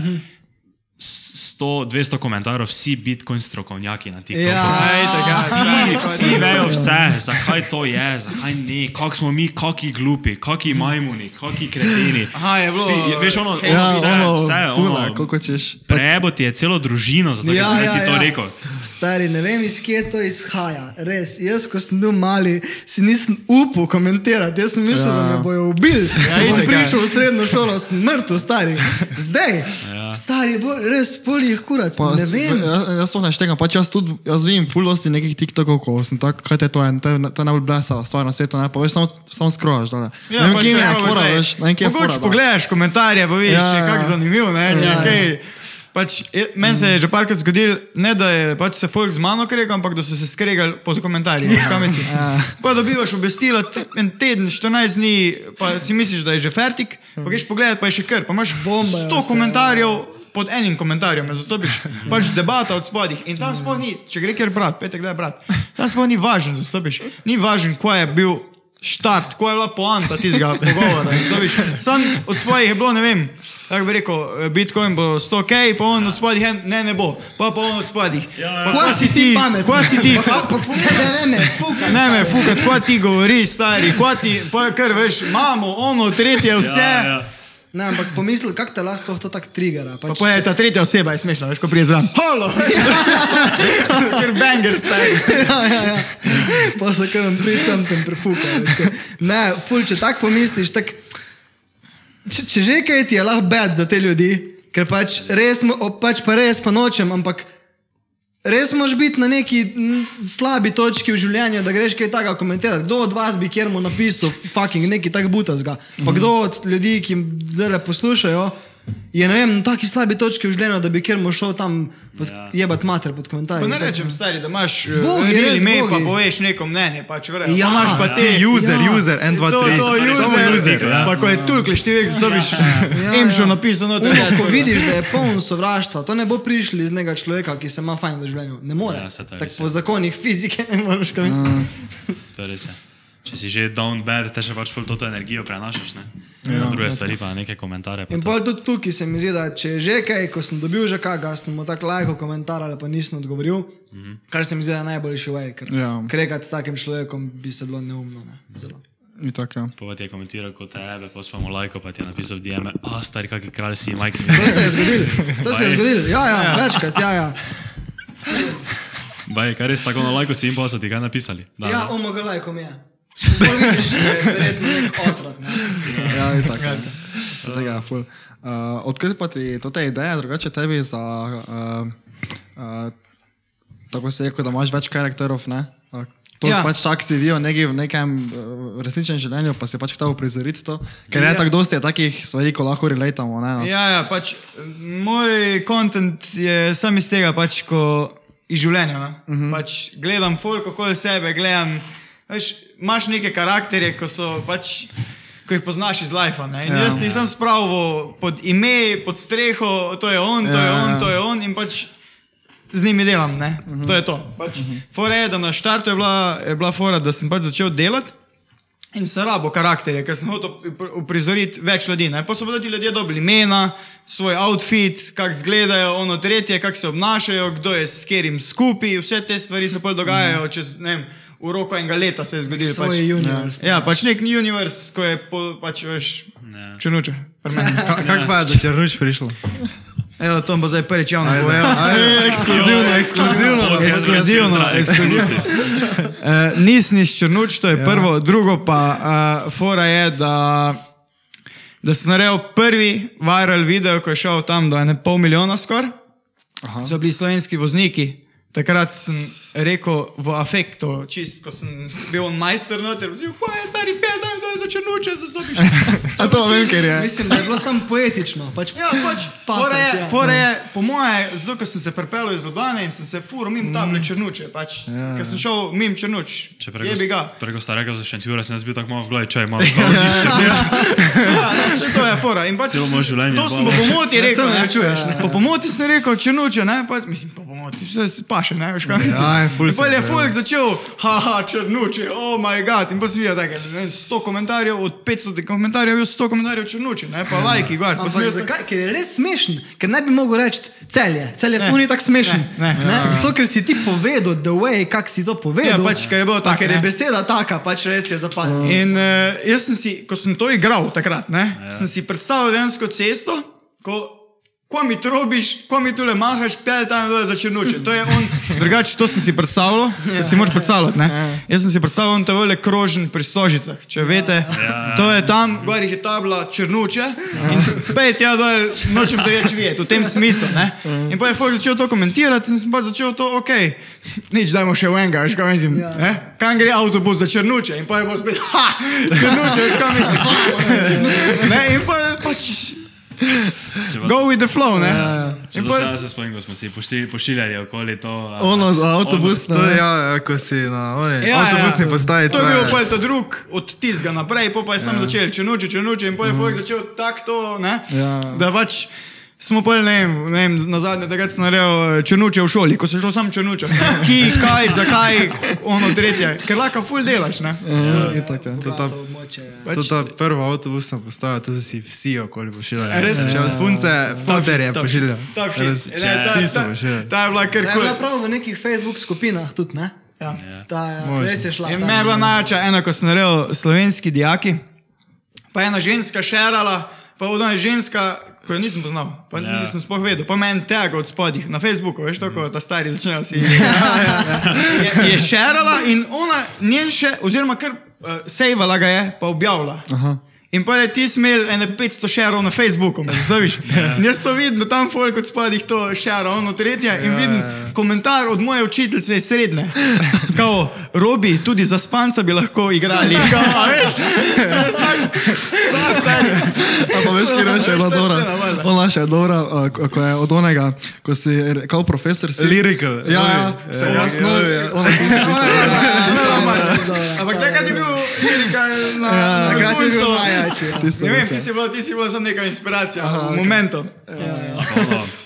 100, 200 komentarjev, vsi Bitcoin strokovnjaki na TikToku. Ja, Ej, tega, Vsi, ja, vsi vejo vse, zakaj to je, zakaj ne, kako smo mi, kaki glupi, kaki majmuni, kaki kreteni. Aha, je bilo, Vsi, veš, ono, ono Ja, vse, ono, vse, puna, ono, koliko češ. prebo ti je celo družino, zato ja, sem ti to rekel. Stari, ne vem, iz kje to izhaja. Res, jaz, ko sem bil mali, si nisem upal komentirati. Jaz sem mislil, ja. da me bojo ubili. Ja, sem ja. prišel v srednjo šolo, sem mrtev, stari. Zdaj, ja. stari, bolj, res polih kurac. Pa, ne vem. Jaz, jaz sploh ne štegam, pač jaz tudi, jaz vidim fullosti nekih TikTokov, ko sem tak, kaj te to je, to je, to je najbolj blesava stvar na svetu, ne, pa veš, samo, samo skrojaš, da ne. Ja, ne vem, pač kje je pa fora, zdaj, veš, ne vem, kje je fora. Mogoče da. pogledaš komentarje, pa vidiš, Ja, če je ja. kako zanimivo, ne, če je Ja. kaj. Pač, meni se je že parkrat zgodilo, ne da je pač se folk z mano kregal, ampak da so se skregali pod komentarji. mislim. Pa dobivaš obvestilo en teden, 14 dni, pa si misliš, da je že fertik, pa greš pogledat, pa je še kar. Pa imaš Bomba je 100 vse, komentarjev pod enim komentarjem, me zastopiš. Pač debata od spodih. In tam sploh ni, če gre kjer brat, petek kdaj brat. Tam sploh ni važen, zastopiš. Ni važen, ko je bil. Štart, ko je bila poanta tistega pogovora. zastopiš. Sam od svojih je bilo, ne vem, kako bi rekel, Bitcoin bo 100 k, pa on od spodih, ne, ne bo, pa pa on od spodih. Pa Kva si ti? Kva si ti? Pa, pa, ne, ne, ne, fuka. Ne me fukat, kva ti govoriš, stari, kva ti, pa je kar veš, imamo, ono, tretje, vse. Ja, ja. Ne, ampak pomisli, kako te lahko to tako trigera. Pa Pač, pa je ta tretja oseba, je smešna, veš, ko prije zraven. Halo! Ker banger stari. ja, ja, ja. Pa se kar nam pride tam tam prefuka. Ne, ful, če tako pomisliš, tak, če, če že kaj ti je lahko bed za te ljudi, ker pač res, pač pa res pa nočem, ampak res moš biti na neki slabi točki v življenju, da greš kaj takega komentirati. Kdo od vas bi kjer mu napisal, fucking neki tak butazga, pa kdo od ljudi, ki zdaj poslušajo. Je ne vem, na taki slabi točki v življenju, da bi kjer mu šel tam pod, Ja. jebat mater pod komentarji. Pa ne rečem, stari, da imaš Bogi, real res ime, pa poveš neko mnenje, pač verjamem. Ja, imaš pa ja. te User, Ja. user, en, dva, To, tri. to, Samo user, user, ja. Pa ko je tulkli številk, zastopiš ja. emšo napisano. Uno, ko vidiš, da je poln sovraštva, to ne bo prišli iz nekega človeka, ki se ima fajn v življenju. Ne more. Ja, to Tako po zakonih fizike ne moreš kaj misliti. To je res. je. Če si že down bad, te še pač pol to energijo prenašaš, ne? Ja, druge stvari pa neke komentarje. Pa In to. pol tudi tukaj se mi zdi, da če je že kaj, ko sem dobil že kaj, ga sem tako lajko komentar ali pa nisem odgovoril, kar se mi zdi, da je najboljši way, ker Ja. kregati s takim človekom bi se bilo neumno. Ne? Zelo. Ni tako, ja. Pa ti je komentiral kot tebe, pa mu lajko, pa ti je napisal DM, a stari, kakšen kralj si, Mike. To se je zgodilo. To se je zgodilo. Ja, ja, večkrat, ja, ja. Baj, kaj res tako na lajko si jim pa so ti kaj napisali? Da, Ja, ne? omega lajkom je. Je verjetno nek otrok. Ne? Ja, ni tako. ja. Se tega je ful. Uh, odkot pa ti to te ideje, drugače tebi za, uh, uh, tako se rekel, da imaš več karakterov, ne? Uh, To ja. Ja. pač tak si videl nekaj v nekem uh, resničnem življenju, pa si pač hotel prizoriti to. Ker je Ja. tako dosti je takih stvari, ko lahko relatamo. Ne, no. Ja, ja, pač moj kontent je sam iz tega, pač ko iz življenja. Uh Mhm. -huh. pač gledam folk okoli sebe, gledam, veš, imaš neke karakterje, ko so pač. Ko jih poznaš iz life. Ja, Ja. jaz nisem spravil pod ime, pod streho, to je on, to Ja, je on, ja. to je on. In pač z njimi delam. Ne? Uh -huh. To je to. Pač, uh -huh. Fora je, da na štartu je bila, je bila fora, da sem pač začel delati. In se rabo karakterje, ker sem hotel uprizoriti več ljudi. Ne? Pa so pa ti ljudje dobili imena, svoj outfit, kako izgledajo, ono tretje, kako se obnašajo, kdo je s kerim skupaj, vse te stvari se pa dogajajo čez ne vem. V roku enega leta se je zgodilo. Pač, univerz. ja, pač nek univerz, ko je po, pač veš, črnuče. Ka- Kako pa je do črnuč prišlo? Evo, to bo zdaj prvič javno povedal. Aj, ekskluzivno, ekskluzivno. Ekskluzivno, ekskluzivno. Uh, Nisem iz Črnuč, to je ja. prvo, drugo pa uh, fora je, da, da sem naredil prvi viral video, ko je šel tam do ene pol milijona skoraj. So bili slovenski vozniki. Takrat sem rekel v afektu, čist, ko sem bil on majster noter, vzil, pa je stari pet, da je za črnuče, zastopiš. A to vem, ker je. Mislim, da je bilo samo poetično. Pač, Ja, pač, fora je, ja. fora je, po moje, zato ker sem se pripeljal iz Ljubljana in sem se furil mimo tam mm. črnuče. Pač, ja, ker sem šel mimo črnuč. Če Je bi ga. preko starega za šentjura sem jaz bil tako malo v glavi, če imam. Ja, no, vse to je fora. In pač, življenje To sem po pomoti rekel. Ne Ne, čuješ, Po pomoti sem rekel črnuče, ne, pač, mislim, po pomoti, vse paše, ne, veš kaj mislim. Ja, je ful pol je se folk začel, haha, črnuče, oh moj god. In pa si videl, da je 100 komentarjev, od 500 komentarjev je 100 komentarjev črnuče, ne, pa lajki, gor. Zakaj? Ker je res smešen, ker ne bi mogel reči celje. Celje sploh ni tako smešen. Ne, ne. Zato, ker si ti povedal, the way, kako si to povedal. Ja, pač, ker je bilo tako, Ker je ne. beseda taka, pač res je zapadla. In uh, jaz sem si, ko sem to igral takrat, ne, ja. sem si predstavljal dejansko cesto, ko, ko mi trobiš, ko mi tule mahaš, pel tam dol za črnuče. To je on, drugače to sem si predstavljal, ja. si moraš predstavljati. Ne. Jaz sem si predstavljal on ta vele krožen pri Stožicah, če veste. Ja. To je tam, gor jih je tabla črnuče in pej tja dol, nočem te več videti, v tem smislu. Ne. In pa je Fox začel to komentirati in sem pa začel to, ok, nič dajmo še v enega, veš kaj mislim. Ja. Ja. Kam gre avtobus za črnuče in pa je bo spet, ha, črnuče, veš kaj mislim. ne, in pa pač, go with the flow, ne. Če to pa še se spomnim, ko smo si pošilj- pošiljali okoli to. a- Ono za avtobus. To je, ja, ja, ko si na one, Ja, avtobusni ja. postaji. To je bil pa ta drug od tizga naprej, pa, je sam ja. začel črnuče, črnuče in pa je Fox začel tako to, ne. Ja. Da pač smo pa, ne vem, ne vem na zadnje takrat sem naredil eh, črnuče v šoli, ko sem šel sam črnuče. Ki, kaj, zakaj, ono tretje, ker lahko ful delaš, ne. Ja, itak je. To ta, To območje, ja. To ta prva avtobusna postaja, to so si vsi okoli pošiljali. A res? Če vas punce, foter je pošiljal. Top shit. Ta- Vsi so ta- pošiljali. Ta je bila kar Ta je kul. bila prav v nekih Facebook skupinah tudi, ne? Ja. Ta je, res je šla. In me je bila najjača ena, ko sem naredil slovenski dijaki, pa je ena ženska šerala, pa od ona ženska, ko jo nisem poznal, pa Ja. ja. nisem sploh vedel, pa meni tega od spodih na Facebooku, veš, tako ta stari začnejo si. je, je šerala in ona njen še, oziroma kar uh, sejvala ga je, pa objavila. Aha. In pa je ti smel ene 500 šerov na Facebooku, me zastaviš. In jaz to vidim, tam folk od spodih to šera, ono tretje. In vidim komentar od moje učiteljice iz srednje. Kao, Robi, tudi za spanca bi lahko igrali. Kao, a veš, sem tak, prav stari. A pa veš, kje je bila dobra. valjda. Ona še je dobra, ko je od onega, ko si, kao profesor si. Lyrical. Ja, ja, se ja, jasno. ja, ja. Ona Ampak takrat je bil lirika na, na Takrat je bil koncu. Najjači. ja. tisti. Ne vem, ti si bila, ti si bila samo neka inspiracija v momentu.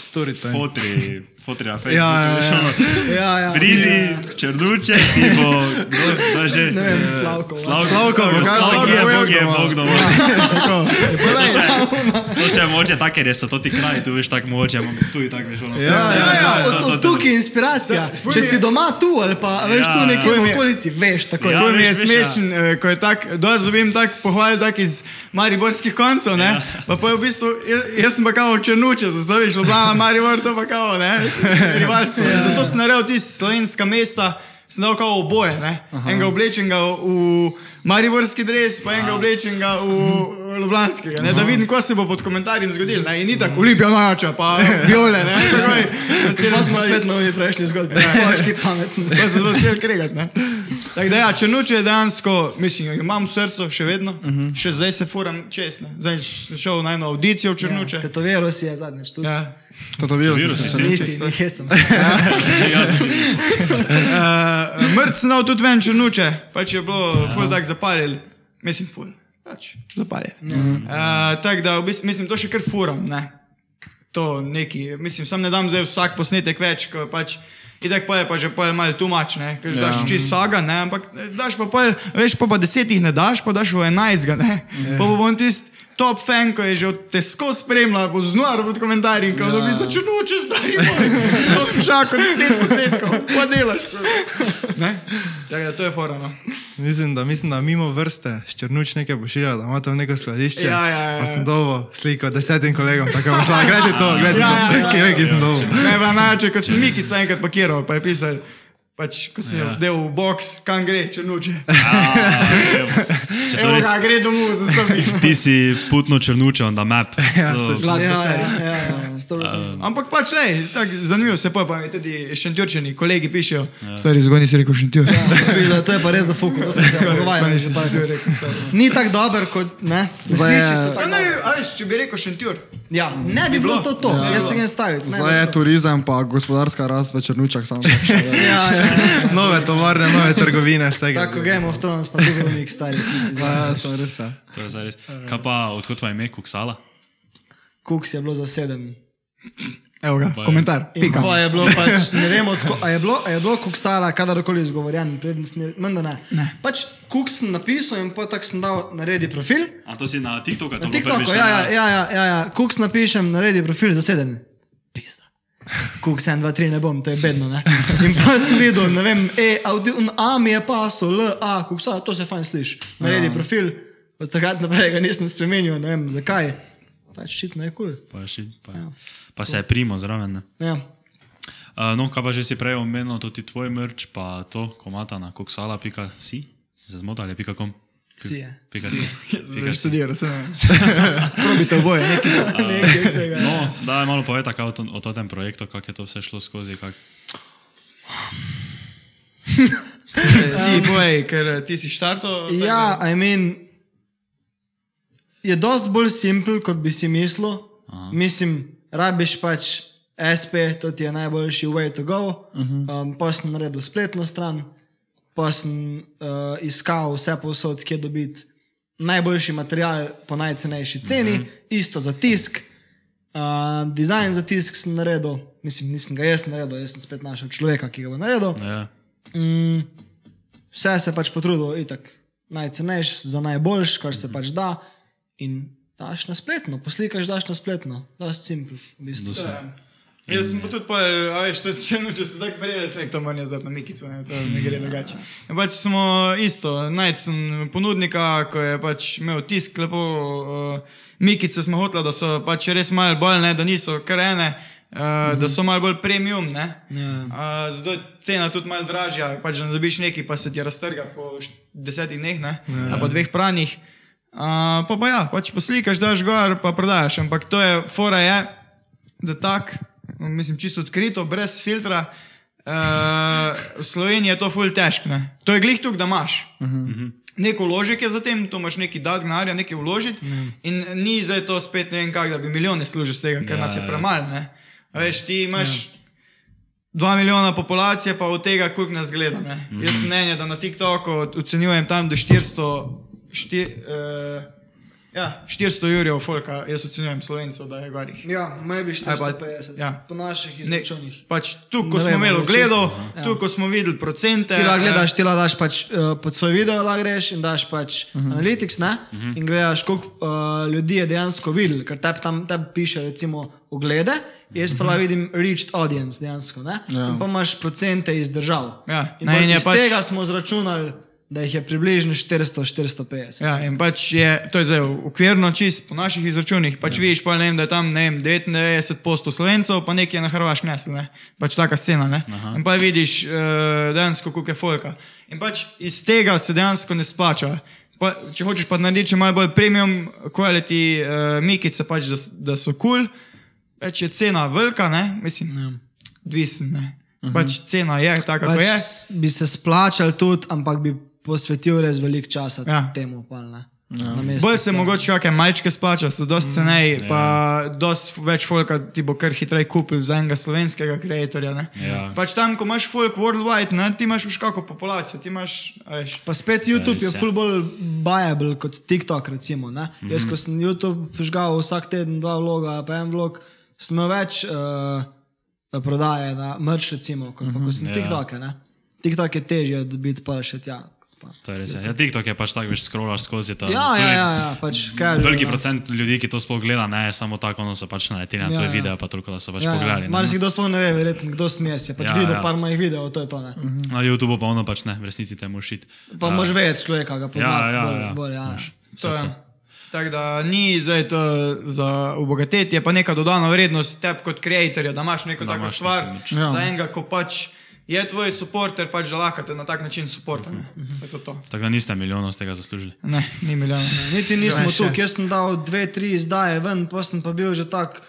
Story time. Fotri, fotri na Facebooku. Ja, ja, ja. Ja, ja. Pridi, črnuče, ti bo, kdo, kdo že? Ne vem, Eh, Slavko. Slavko, Slavko, Slavko, Slavko, Slavko je Bog, je Bog doma. dovolj. To še, to še moče tako, ker so to ti kraji, tu veš tako moče, tu je tako veš. ono. Ja, ja, Ja, ja, to- od, tukaj je inspiracija. Če si doma tu ali pa veš Ja, tu nekje ful mi v okolici, veš tako. Ja, mi je smešen, ja. ko je tako, dosti dobim tak pohval tak iz mariborskih koncev, ne? Pa, pa je v bistvu, jaz, jaz sem pa kao črnuče, zastaviš, Ljubljana, Maribor, to pa kao, ne? Rivalstvo. In Zato sem naredil tiste slovenska mesta, sem dal kao oboje, ne? Enega oblečenega v mariborski dres, pa enega oblečenega v ljubljanskega, ne? Da vidim, ko se bo pod komentarjem zgodil, ne? In ni tako, Olimpija mača, pa viole, ne? Začeli Pa smo smo spet na oni prejšnji zgodbi. Boš ti pameten. Pa se zelo začel kregati. ne. Tako da, ja, črnuče je dejansko, mislim, imam v srcu še vedno, uh -huh. še zdaj se furam čestno. Zdaj sem šel na eno audicijo v črnuče. Tetoviral si je zadnjič tudi. Ja. Tetoviral si se. Nisi, ne hecam. Jaz sem že- Uh, Mrc sem dal tudi ven črnuče, pač je bilo ful tak zapaljen, mislim ful, pač zapaljen. Uh -huh. uh, tako da, v bistvu, mislim, to še kar furam, ne. to neki, mislim, sam ne dam zdaj vsak posnetek več, ko pač. Itek pa je pa že pol malo tumačne, ker ja. daš čist vsaga, ne, ampak daš pa pol, veš, pa pa desetih ne daš, pa daš v enajstga, ne. Ja. Pa bo on tisti top fan, ko je že od tesko spremljal, bo znor pod komentarji, ko dobi se čunoče stari moj. To sem šakal deset posnetkov, pa delaš. Tako da to je fora, no. Mislim, da, mislim, da mimo vrste ščrnuč nekaj pošilja, da ima tam neko skladišče. Ja, ja, ja. Pa sem dobo sliko desetim kolegom, tako bo šla. Gledajte to, gledajte Ja, ja, to. ja. Kje je, ki sem dobo. Bila najče, ko sem Mikica enkrat pakiral, pa je pisal, pač, ko sem ja. del v box, kam gre, če nuče. Če to Evo res, ga, gre domov, zastaviš. ti si putno črnuče on the map. To- Gladko Ja, ja, Ja, ja, procentov. Ampak pač ne, tako zanimivo se pa, pa mi tudi šentjurčeni kolegi pišejo. Stari zgodni si rekel šentjur. Ja, to je pa res za fuku, to smo se pogovarjali. Ni tako dober kot, ne? Zdaj je- Sliši se tako. ne, a veš, če bi rekel šentjur. Ja, ne bi bilo to to, Ja. jaz se ga ne stavim. ne Zdaj je turizem, pa gospodarska rast v Črnučah samo. Ja, ja. Nove tovarne, nove trgovine, vsega. Tako Game of Thrones, pa Dubrovnik, stari, ti si. Ja, sem res. Ja. To je res. Kaj pa, odkot pa ime Kuksala? Kuks je bilo zaseden. Evo ga, komentar. In Pika. pa je bilo pač, ne vem, odko, a je bilo, a je bilo kuksala, kadarkoli izgovorjen, predtem sem, menda ne. ne. Pač kuks sem napisal in pa tako sem dal naredi profil. A to si na TikToku? Na TikToku, ja, ja, ja, ja, ja, ja. Kuks napišem, naredi profil zaseden. Pizda. Kuks 1, 2, 3, ne bom, to je bedno, ne. In pa sem videl, ne vem, e, audi, A mi je pasel, L, A, kuksa, to se fajn sliši. Naredi profil, od takrat naprej ga nisem spremenil, ne vem zakaj. Pač šitno je kul. Cool. Pa, še, pa, pa se je primo zraven. Ne? Ja. Uh, no, kaj pa že si prej omenil, to ti tvoj mrč, pa to komata na koksala.si, si se zmotali, pika kom? Si je. Pika si. Pika Zdaj si. študiraš, se ne. Probite oboje, nekaj. Nekaj iz tega. No, daj malo povej tako o, to- o tem projektu, kako je to vse šlo skozi. Kak... Ti boj, ker eh, ti si štarto. Ja, I mean, je dosti bolj simpel, kot bi si mislil. Aha. Mislim, rabiš pač SP, to ti je najboljši way to go. Uh -huh. um, pa sem naredil spletno stran, pa sem uh, iskal vse posod, kje dobiti najboljši material po najcenejši ceni, uh -huh. isto za tisk. Uh, dizajn za tisk sem naredil, mislim, nisem ga jaz naredil, jaz sem spet našel človeka, ki ga bo naredil. Ja. Mm, vse se pač potrudil, itak najcenejši, za najboljši, kar se pač da. In daš na spletno, poslikaš, daš na spletno, da je simpel. V bistvu. Jaz sem tudi, pa, a veš, to, če, če se tako prijeve, se to moram jaz dati na Mikico, ne, to ne gre drugače. In pač smo isto, najdem ponudnika, ko je pač imel tisk lepo, uh, Mikice smo hoteli, da so pač res malo bolj, ne, da niso karene, uh, uh -huh. da so malo bolj premium, ne. Ja. Uh, zato je cena tudi malo dražja, pač da dobiš nekaj, pa se ti raztrga po desetih dneh, ne, ali pa dveh pranjih. Uh, pa pa ja, pač poslikaš, daš gor, pa prodajaš, ampak to je, fora je, da tak, mislim, čisto odkrito, brez filtra. Uh, v Sloveniji je to ful težko. ne. To je glih tukaj, da imaš. Uh -huh. Nek vložek je za tem, to imaš neki dat denarja, nekaj vložiti. Uh. In ni zdaj to spet ne vem kak, da bi milijone služil z tega, ker Ja, ja, nas je ja. premalo. ne. A Veš, ti imaš. Ja. Dva milijona populacije, pa od tega koliko nas gleda. Mm -hmm. Jaz sem mnenja, da na TikToku ocenjujem tam do 400, štir, uh, ja, 400 jurjev folka, jaz ocenjujem slovencev, da je gorih. Ja, maybe Aj pa- 450, ja. po naših izračunih. pač tu, ko Ne smo imeli ogledov, ja. tu, ko smo videli procente. Ti lahko eh, gledaš, ti lahko daš pač uh, pod svoj video, lahko greš in daš pač uh -huh. analytics, ne? Uh -huh. In gledaš, koliko uh, ljudi je dejansko videl, ker tebi tam tebi piše, recimo, oglede, jaz pa lahko vidim reached audience dejansko, ne? Ja. In pa imaš procente iz držav. Ja, In je iz pač- tega smo zračunali, da jih je približno 400-450. Ja, in pač je, to je zdaj ukvirno čist po naših izračunih. Pač ja. vidiš, pa, ne vem, da je tam ne vem, 99 posto slovencev, pa nekaj na Hrvaškem nesel, ne? pač taka scena. Ne? In pa vidiš uh, dejansko, koliko je folka. In pač iz tega se dejansko ne splača. Pa, če hočeš pa narediti malo bolj premium quality uh, mikice, pač, da, da so kul, cool, več je cena velika, ne? mislim, ja. odvisen. Ne? Pač cena je taka, Pač kot je. bi se splačal tudi, ampak bi posvetil res veliko časa Ja. ja. temu. Pal, ne? Namesto Bolj se mogoče kakšne malčke splača, so dosti Mm, ceneji, ja. pa dosti več folka ti bo kar hitreje kupil za enega slovenskega kreatorja. ne. Ja. Pač tam, ko imaš folk worldwide, ne, ti imaš už kako populacijo, ti imaš, veš. Pa spet YouTube je ja. ful bolj bajable kot TikTok. Recimo, mm -hmm. Jaz, ko sem YouTube prižgal vsak teden dva vloga, pa en vlog, smo več uh, prodaje na mrč, recimo, kot pa ko sem Ja. TikTok. Ne? TikTok je težje dobiti pa še tja. Pa- To je res. Ja, ja TikTok je pač tako, veš, scrollaš skozi to. Ja, to ja, je ja, ja, pač kaj. Veliki procent ljudi, ki to sploh gleda, ne je samo tako, ono so pač naleteli na Ja, tvoje ja. videe, pa toliko, da so pač Ja, ja. pogledali. ne. Mar si kdo sploh ne ve, verjetno, kdo sem jaz. Je pač Ja, ja, videl ja. par mojih videov, to je to. Ne? Na YouTubu pa ono pač ne, v resnici te moraš šiti. Pa moraš vedeti človeka, ga poznati. ja, bolj, ja. Bolj, ja. To je. Tako da ni zdaj to za obogatetje, pa neka dodana vrednost tebi kot ustvarjalca, da imaš neko Da tako imaš stvar. Ja. za enega, ko pač je tvoj supporter, pač da lahko te na tak način suporta. Ne, To je to to. Tako da niste milijonov z tega zaslužili. ne ni milijon. Niti nismo Ne, še. tu, jaz sem dal dve, tri izdaje ven, pa sem pa bil že tak.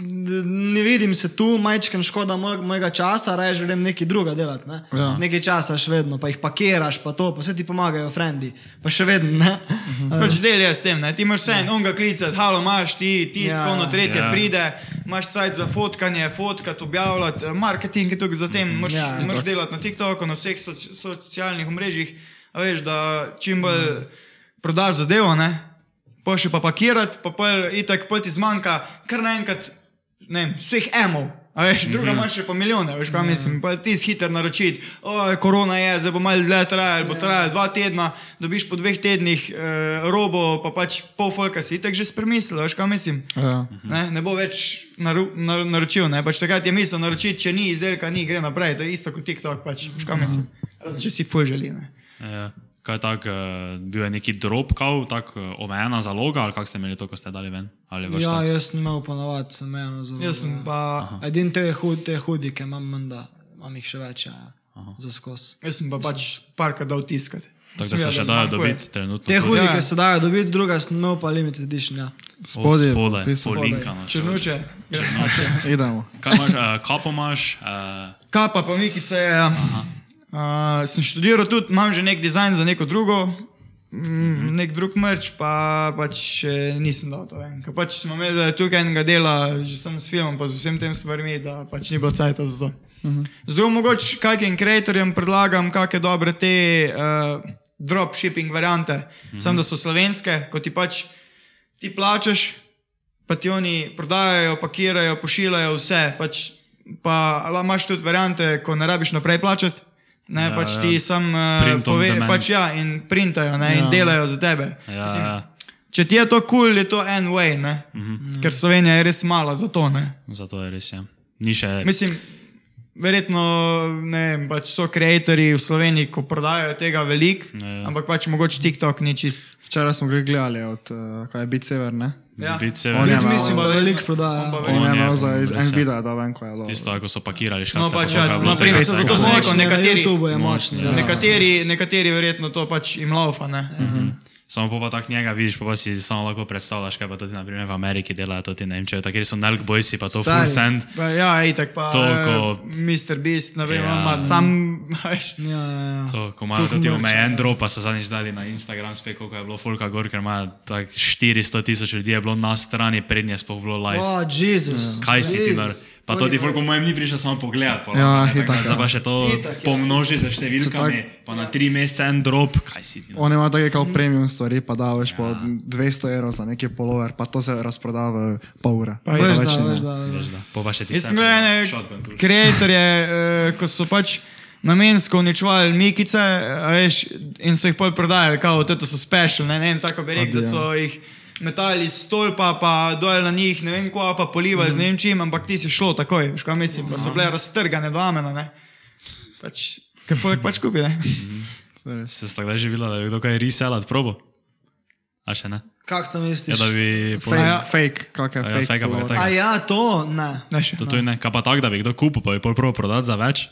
Ne vidim se tu, majčkam škoda moj, mojega časa, raje želim nekaj druga delati. Ne? Ja. Nekaj časa še vedno, pa jih pakiraš, pa to, pa vse ti pomagajo, frendi, pa še vedno. Ne? Pač del je s tem, ne? ti imaš vse en, on ga klicati, halo, imaš ti, ti Ja. skono tretje Ja. pride, imaš sajt za fotkanje, fotkati, objavljati, eh, marketing je tukaj za tem, moraš, Ja, ja, moraš delati na TikToku, na vseh soci socialnih omrežjih, a veš, da čim bolj prodaš zadevo, ne, pa še pa pakirati, pa pol itak pol ti zmanjka, kar naenkrat, ne vem, vseh emov. A veš, druga imaš še pa milijone, veš, kaj mislim. Pa ti si hiter naročiti, o, korona je, zdaj bo malo dlje trajalo, bo trajalo dva tedna, dobiš po dveh tednih eh, robo, pa pač pol folka si itak že spremislil, veš, kaj mislim. Ja. Ne, ne bo več naru, nar, naročil, ne? pač takrat je misel naročiti, če ni izdelka, ni gre naprej, to je isto kot TikTok, pač, veš, kaj mislim. Če si fuj želi. Ne? Ja. Kaj tak, uh, bil je neki drop, kao, tako uh, omejena zaloga, ali kako ste imeli to, ko ste dali ven? Ja, tak- jaz sem imel ponovadi, sem eno zelo. Jaz sem pa, Edin te, hud, te hudike imam, menda, imam jih še več, ja, za skos. jaz sem pa pač parkrat dal tiskati. Tako da se še dajo dobiti trenutno. Te hudike Ja. se dajo dobiti, druga sem imel pa limited edition. Ja. Spodaj, Od spodaj, polinkano. Črnuče. Idemo. Kaj imaš, uh, kapo imaš? Uh, Kapa pa Mikica je. ja. Uh, sem študiral tudi, imam že nek dizajn za neko drugo, mm, nek drug mrč, pa pač nisem dal to ven. Ker pač smo imeli da je tukaj enega dela, že sem s filmom, pa z vsem tem stvarmi, da pač ni bilo cajta za to. Zdaj mogoče kakim creatorjem predlagam kakšne dobre te uh, dropshipping variante, mm -hmm. samo da so slovenske, ko ti pač ti plačeš, pa ti oni prodajajo, pakirajo, pošiljajo vse. Pač, pa imaš tudi variante, ko ne rabiš naprej plačati. Ne, Ja, ja, pač ja. ti sam Print uh, on pove, demand. pač ja, in printajo ne, ja. in delajo za tebe. ja, Mislim, ja, Če ti je to kul, cool, je to en way, ne? mm -hmm. ker Slovenija je res mala za to. Ne? zato je res. Ja. Ni še. Mislim, verjetno ne vem, pač so ustvarjalci v Sloveniji, ko prodajajo tega veliko, Ja. ampak pač mogoče TikTok ni čist. Včeraj smo gledali od, uh, kaj je Bit Sever, ne? Ja. On je mislim, da verjetno- prodaja. on ja. je imel za en ja. video, da vem, ko je bilo. Tisto, ako so pakirali, No, škatlo. pač, ja, naprimer, so zato Močni, na nekateri, YouTubu je močni. ja. nekateri, nekateri verjetno to pač jim laufa. Ne? Samo pa, pa tak njega vidiš, pa, pa si samo lahko predstavljaš, kaj pa to ti naprimer v Ameriki delajo, to ti ne vem, če takeri so Nelk Boysi, pa to Stari. Full Send. Pa, ja, itak pa. Toliko- eh, Mr. Beast, ne vem, Ja. ima sam. veš, Ja, ja, ja. To, ko imajo Toliko tudi omejen drop, pa so zadnjič dali na Instagram spet, koliko je bilo Folka gor, ker ima tak 400 tisoč ljudi je bilo na strani, prednje sploh bilo live. O, Jezus. Kaj si ti Jezus. Pa to ti folk po mojem ni prišel samo pogledat. Pa, Ja, ne, itak, da Zdaj ja. pa še to Itak, ja. pomnoži za številkami, pa na tri mesece en drop. Kaj si ti? nor? On ima take kao premium stvari, pa da veš po 200 evrov za neki polover, pa to se razproda v pol ure. Pa Veš, več da, ne. veš, da. Veš da, Po pa še ti Jaz sem gledal kreatorje, eh, ko so pač namensko uničevali mikice a veš, in so jih pol prodajali, kao to so special, ne, ne vem, tako bi rekel, da so jih metali iz stolpa, pa dol na njih, ne vem, kva pa polivali z ne vem čim, ampak ti si šlo takoj, veš, kaj mislim, pa so bile raztrgane do amena, ne. Pač, ker folk pač kupi, ne. Se ste kdaj že videla, da bi kdo kaj reselat probo? A še ne? Kak to Ja, misliš? da bi... Fake, ja. fake, kak je A ja, fake. fake, pullover. tako. A ja, to ne. Ne še. To tudi ne, kaj pa tak, da bi kdo kupil, pa bi pol prvo prodati za več?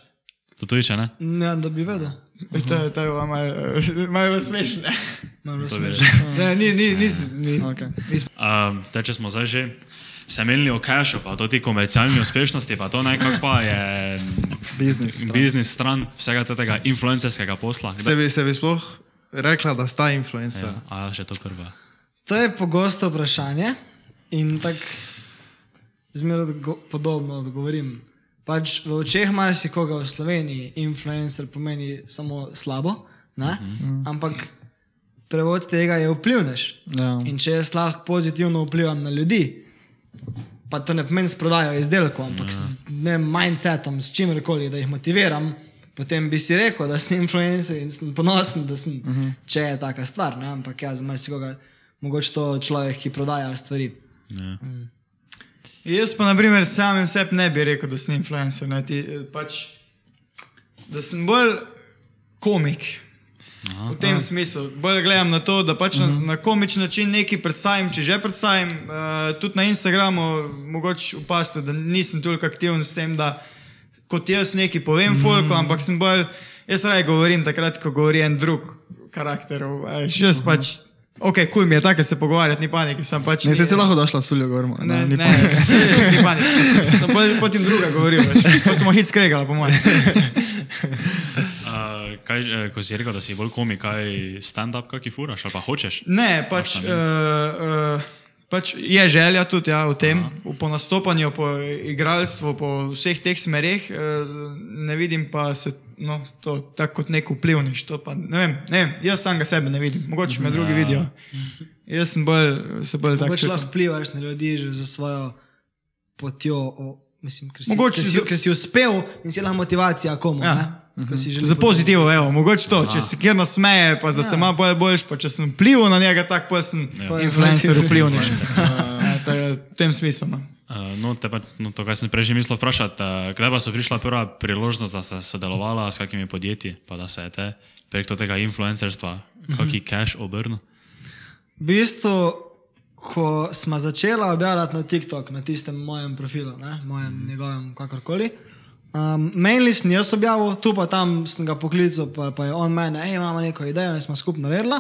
To tudi še ne? Ne, da bi vedel. To je, to je malo, malo smešno. ne. Malo bi smešno. Ne, ni, ni, ni, ni. Okay. Um, te, če smo zdaj že se menili o cashu, pa to ti komercialni uspešnosti, pa to nekako pa je Biznis stran. biznis stran vsega tega influencerskega posla. Se bi, se bi sploh rekla, da sta influencer. Ja, a še to prva. To je pogosto vprašanje in tako zmeraj odgo podobno odgovorim. Pač v očeh marsikoga v Sloveniji influencer pomeni samo slabo, ne? ampak prevod tega je vplivnež. Ja. In če jaz lahko pozitivno vplivam na ljudi, pa to ne pomeni s prodajo izdelkov, ampak s ne, vem, mindsetom, s čimerkoli, da jih motiviram, potem bi si rekel, da sem influencer in sem ponosen, da sem, uh -huh. če je taka stvar. Ne? Ampak ja, za marsikoga, mogoče to človek, ki prodaja stvari. Jaz pa, na primer, samem sebi ne bi rekel, da sem influencer. Ne, ti, eh, pač, da sem bolj komik. Aha, v tem aha. smislu. Bolj gledam na to, da pač uh -huh. na, na komičen način nekaj predstavim, če že predstavim. Uh, tudi na Instagramu mogoče upasti, da nisem toliko aktiven s tem, da kot jaz nekaj povem, mm. folko, ampak sem bolj, jaz raje govorim takrat, ko govori en drug karakter. Še jaz pač. Ok, kul cool mi je tako se pogovarjati, ni panike, sem pač. Ne, se si lahko došla s Suljo Gormo. Ne, ne, ne, ni panike. Sem potem druga govoril, pa smo hit skregali, po mojem. Uh, kaj, eh, ko si rekel, da si bolj komik, kaj stand-up, kakšen furaš, ali pa hočeš? Ne, pač, uh, uh, pač je želja tudi ja, v tem, Aha. po nastopanju, po igralstvu, po vseh teh smereh, uh, ne vidim pa se no, to tako kot nek vplivniš. Pa, ne, vem, ne vem, jaz sam ga sebe ne vidim, mogoče me drugi vidijo. Jaz sem bolj, se bolj tako. Pač lahko vplivaš na ljudi že za svojo potjo. O, mislim, ker si, mogoče ker si, ker si uspel in si lahko motivacija komu. Ja. Ne? Za pozitivno, evo, mogoče to, če se kjer nasmeje, pa da ja. se ima bolj boljš, pa če sem vplival na njega, tako pa sem ja. influencer vplivniš. Ja, v tem smislu. No. Uh, no, pa, no, to, kar sem prej že mislil vprašati, uh, kdaj pa so prišla prva priložnost, da ste sodelovala s kakimi podjetji, pa da se je te prek tega influencerstva, kakšen cash obrnil? V bistvu, ko smo začela objavljati na TikTok, na tistem mojem profilu, ne, mojem, njegovem, kakorkoli. Um, Mainly sem jaz objavil, tu pa tam sem ga poklical, pa, pa je on meni, hej, imamo neko idejo in smo skupaj naredili.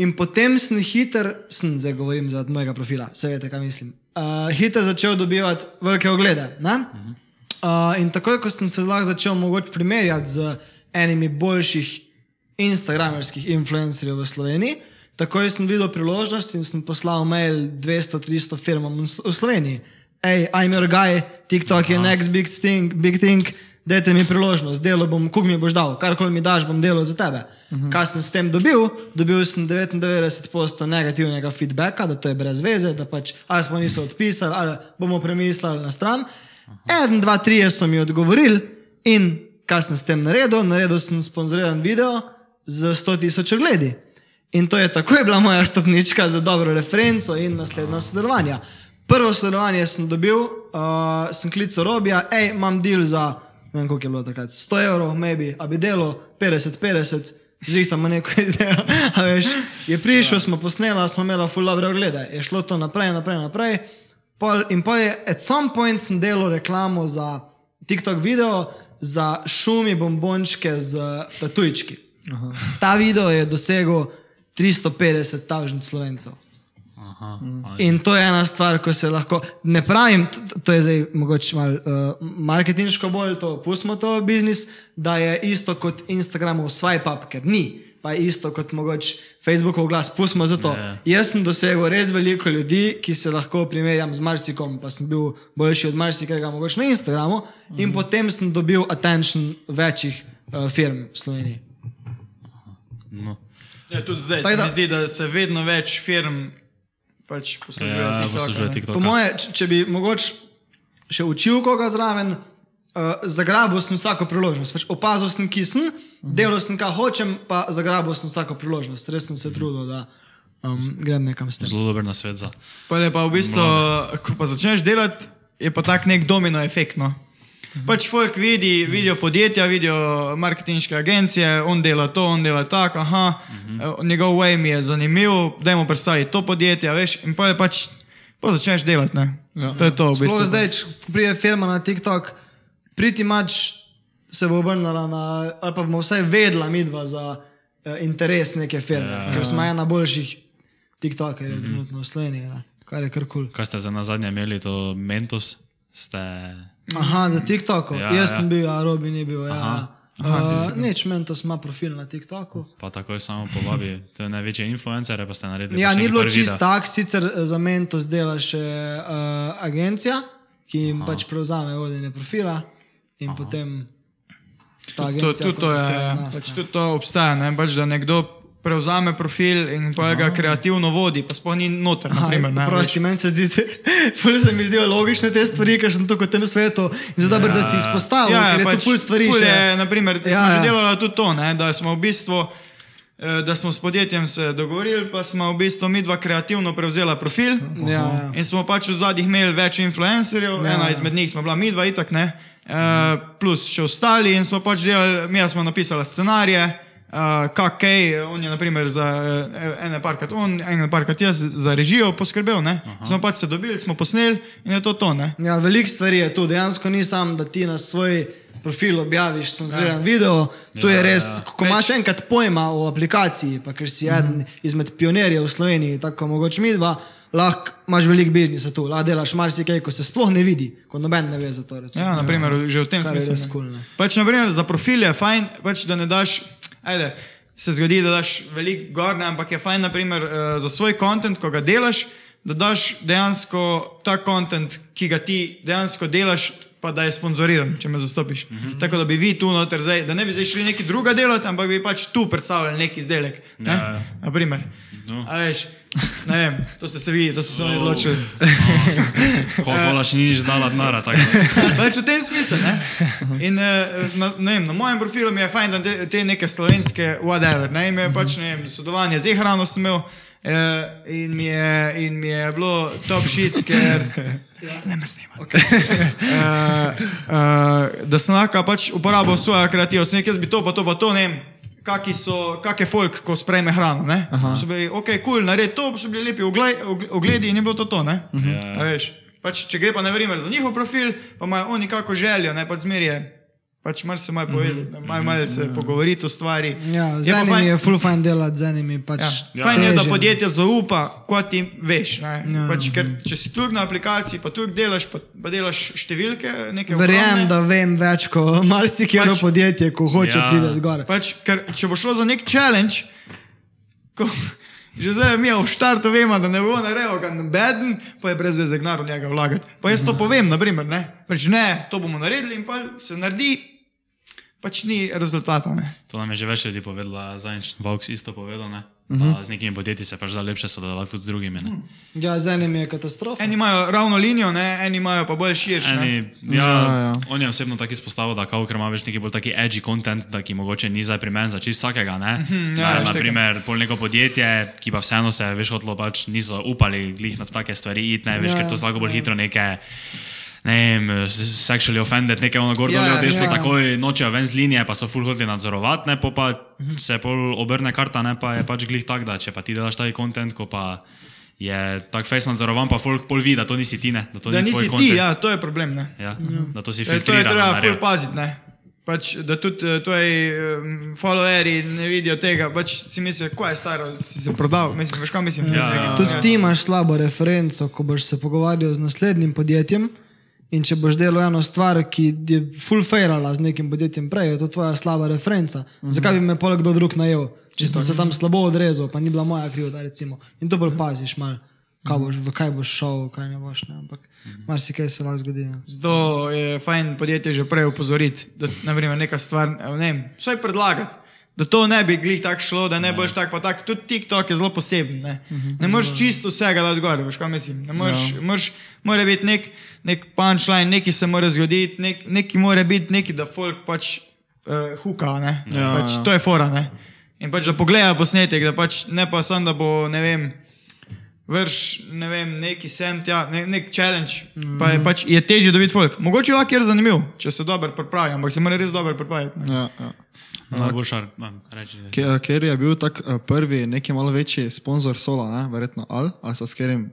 In potem sem hiter, sem zdaj govorim za mojega profila, se veste, kaj mislim. Uh, hiter začel dobivati velike oglede. Uh, in takoj, ko sem se lahko začel mogoče primerjati z enimi boljših instagramerskih influencerjev v Sloveniji, takoj sem videl priložnost in sem poslal mail 200-300 firmam v Sloveniji hej, I'm your guy, TikTok je next big thing, big thing. Dajte mi priložnost, delo bom, kuk mi boš dal, karkoli mi daš, bom delal za tebe. Uh -huh. Kaj sem s tem dobil? Dobil sem 99% negativnega feedbacka, da to je brez veze, da pač ali smo niso odpisali, ali bomo premislili na stran. Uh -huh. En, dva, tri so mi odgovorili in kaj sem s tem naredil? Naredil sem sponzoriran video z 100 tisoč ogledi. In to je takoj bila moja stopnička za dobro referenco in naslednja sodelovanja. Prvo sodelovanje sem dobil, uh, sem klical Robija, hej, imam del za, ne vem koliko je bilo takrat, 100 evrov, maybe, a bi delo 50-50, zdaj tam neko idejo. Veš, je prišel, smo posneli, smo imeli full dobro oglede, je šlo to naprej, naprej, naprej. Pol, in pa je, at some point sem delal reklamo za TikTok video, za šumi bombončke z tatujčki. Aha. Ta video je dosegel 350 tažnih slovencev. Aha, in to je ena stvar, ko se lahko, ne pravim, to, to je zdaj mogoče malo uh, marketinško bolj, to pustimo to biznis, da je isto kot Instagramov swipe up, ker ni. Pa je isto kot mogoče Facebookov glas, pustimo za to. Yeah. Jaz sem dosegel res veliko ljudi, ki se lahko primerjam z marsikom, pa sem bil boljši od marsikega, mogoče na Instagramu, mm in potem sem dobil attention večjih uh, firm v Sloveniji. No. Ja, tudi zdaj se mi zdi, da se vedno več firm pač poslužuje ja, TikTok. TikTok. Po moje, če, če bi mogoče še učil koga zraven, uh, zagrabil sem vsako priložnost. Pač opazil sem, ki sem, mhm. delal sem, kaj hočem, pa zagrabil sem vsako priložnost. Res sem se trudil, da um, grem nekam s tem. Zelo dober na svet za. Pa je pa v bistvu, ko pa začneš delati, je pa tak nek domino efekt. No? Pač folk vidi, vidijo podjetja, vidijo marketinške agencije, on dela to, on dela tako, aha, uh -huh. njegov way mi je zanimiv, dajmo predstaviti to podjetje, veš, in pa je pač, pa začneš delati, ne. Ja. To je to, v bistvu. Sploh zdaj, če prije firma na TikTok, priti mač se bo obrnila na, ali pa bomo vsaj vedla midva za uh, interes neke firme, ja. ker smo ena boljših TikTokerjev uh -huh. trenutno v Sloveniji, ne? kar je kar kul. Cool. Kaj ste za nazadnje imeli, to Mentos? Ste... Aha, za TikTok. Ja, Jaz ja. sem bil, a Robi ni bil. Ja. Uh, Neč meni to ima profil na TikToku. Pa tako je samo povabi, to je največji influencer, pa ste naredili. Ja, ni bilo čist tak, sicer eh, za meni to zdela še uh, agencija, ki jim Aha. pač prevzame vodenje profila in Aha. potem. To, to, to, je, pač to obstaja, ne? pač, da nekdo prevzame profil in pa ga kreativno vodi, pa sploh ni noter. Naprimer, ne, Prosti, meni se zdi, ful se mi zdijo logične te stvari, ker sem tukaj v tem svetu in zato, ja. da si izpostavil, ja, ker je pač, to ful stvari. Ful še- je, naprimer, ja, Ja, smo ja. že delali tudi to, ne, da smo v bistvu. eh, Da smo s podjetjem se dogovorili, pa smo v bistvu mi dva kreativno prevzela profil. Ja, ja. In smo pač v zadnjih imeli več influencerjev, Ja, ja, ena ja. izmed njih smo bila mi dva, itak ne, uh, plus še ostali. In smo pač delali, mi smo napisali scenarije, uh, kaj, on je naprimer za uh, ene parkrat on, ene parkrat jaz za režijo poskrbel. Ne. Smo pač se dobili, smo posneli in je to to. Ne. Ja, veliko stvari je tu, dejansko ni samo, da ti na svoj profil objaviš sponzoriran ja. video. Tu ja, je res, ja. ko imaš enkrat pojma o aplikaciji, pa ker si eden -hmm. izmed pionirjev v Sloveniji, tako mogoče mi dva, lahko imaš veliko biznisa tu, lahko delaš marsikaj, ko se sploh ne vidi, ko noben ne ve za to. Recimo. Ja, naprimer, že v tem Kar smislu. kul, ne. Pač, naprimer, za profil je fajn, pač, da ne daš. Ajde, se zgodi, da daš veliko gor, ne, ampak je fajn, naprimer, uh, za svoj kontent, ko ga delaš, da daš dejansko ta kontent, ki ga ti dejansko delaš. Pa da je sponzoriran, če me zastopiš. Mm -hmm. Tako da bi vi tu noter, zdaj, da ne bi zdaj šli neki druga delati, ampak bi pač tu predstavljali neki izdelek. Ne? Ja, ja. Naprimer. No. A veš, ne vem, to ste se vi, to ste se oni odločili. Coca-Cola še ni nič dala denara. tako da. Pač v tem smislu. Ne? In, eh, na, ne vem, na mojem profilu mi je fajn, da te, te neke slovenske, whatever. Ne? In me je pač, ne vem, sodelovanje z ehrano sem imel. Uh, in, mi je, in mi je bilo top shit, ker ne me snima. Okay. Uh, uh, da sem lahko pač uporabil svojo kreativnost, nekaj jaz bi to, pa to, pa to, ne vem. Kaki so, kak je folk, ko sprejme hrano. ne? So bili, ok, kul, cool, naredi to, pa so bili lepi ogled, ogledi in je bilo to to. ne? A veš, pač, če gre pa na primer za njihov profil, pa imajo oni kako željo, ne pač zmerje. Pač mar se malo povezati, malo, malo se pogovoriti o stvari. Ja, z Je enimi fajn- je full fajn delati, z enimi pač. Ja. Fajn je, da podjetje zaupa, ko ti veš. Ne? Ja. Pač, ker, če si tu na aplikaciji, pa tu delaš, pa, pa delaš številke, Verjamem, da vem več kot marsikero Pač- podjetje, ko hoče Ja. ja. priti gor. Pač, ker, če bo šlo za nek challenge, ko, že zdaj mi v štartu vemo, da ne bo naredil ga nobeden, pa je brez veze gnar v njega vlagati. Pa jaz to povem, naprimer, ne. Pač ne, to bomo naredili in pa se naredi, pač ni rezultata. Ne. To nam je že več ljudi povedala, zadnjič Vox isto povedal. Ne? Uh -huh. Z nekimi podjetji se pač da lepše sodelovati tudi z drugimi. Ne? Ja, z enimi je katastrofa. Eni imajo ravno linijo, ne, eni imajo pa bolj širše. ja, Ja, ja. On je osebno tako izpostavil, da kao, ker ima več neki bolj taki edgy content, da ki mogoče ni zdaj pri meni za čist vsakega. Ne? ja, Na- veš, Naprimer, pol neko podjetje, ki pa vseeno se veš hotlo, pač niso upali glih na take stvari iti, ne veš, Ja, ker to slabo bolj hitro neke. Ne vem, s- sexually offended, nekaj ono gor Ja, dol, desno, ja. takoj nočejo ven z linije, pa so full hoteli nadzorovati, ne, pa se pol obrne karta, ne, pa je pač glih tak, da če pa ti delaš taki kontent, ko pa je tak face nadzorovan, pa folk pol vidi, da to nisi ti, ne, da to Da ni tvoj nisi ti, content. ja, to je problem. Ne. Ja, da to si E, To je treba naredil. ful paziti, ne. Pač, da tudi uh, tvoji um, followeri ne vidijo tega, pač si mislijo, ko je staro, si se prodal, mislim, veš kaj mislim. Ja, Tega. ja. Tudi ti imaš slabo referenco, ko boš se pogovarjal z naslednjim podjetjem. In če boš delal eno stvar, ki je full fairala z nekim podjetjem prej, je to tvoja slaba referenca. Mm -hmm. Zakaj bi me poleg kdo drug najel, če sem se tam slabo odrezal, pa ni bila moja krivda, recimo. In to bolj paziš, mal, kaj boš, v kaj boš šel, kaj ne boš. Ne? Ampak marsikaj se lahko zgodi. Ja. Zato je fajn podjetje že prej upozoriti, da naprimer, neka stvar, ne vem, vsaj predlagati. Da to ne bi glih tako šlo, da ne boš tako pa tako. Tudi TikTok je zelo poseben. Ne, ne moreš čisto vsega dati gor, veš kaj mislim. Ne moreš, moreš, mora biti nek, nek punchline, nekaj se mora zgoditi, nek, nekaj mora biti, nekaj, da folk pač uh, huka. Ne? Ja, pač, ja. To je fora. Ne? In pač da pogleda posnetek, da pač ne pa samo, da bo, ne vem, vrš, ne vem, neki sem tja, ne, nek challenge, mm -hmm. pa je, pač, je težje dobiti folk. Mogoče lahko je zanimiv, če se dobro pripravi, ampak se mora res dobro pripraviti. ne. Ja, ja. Najboljša, no, Ke- Ker je bil tak eh, prvi, neki malo večji sponzor Sola, ne? verjetno Al, ali so s katerim.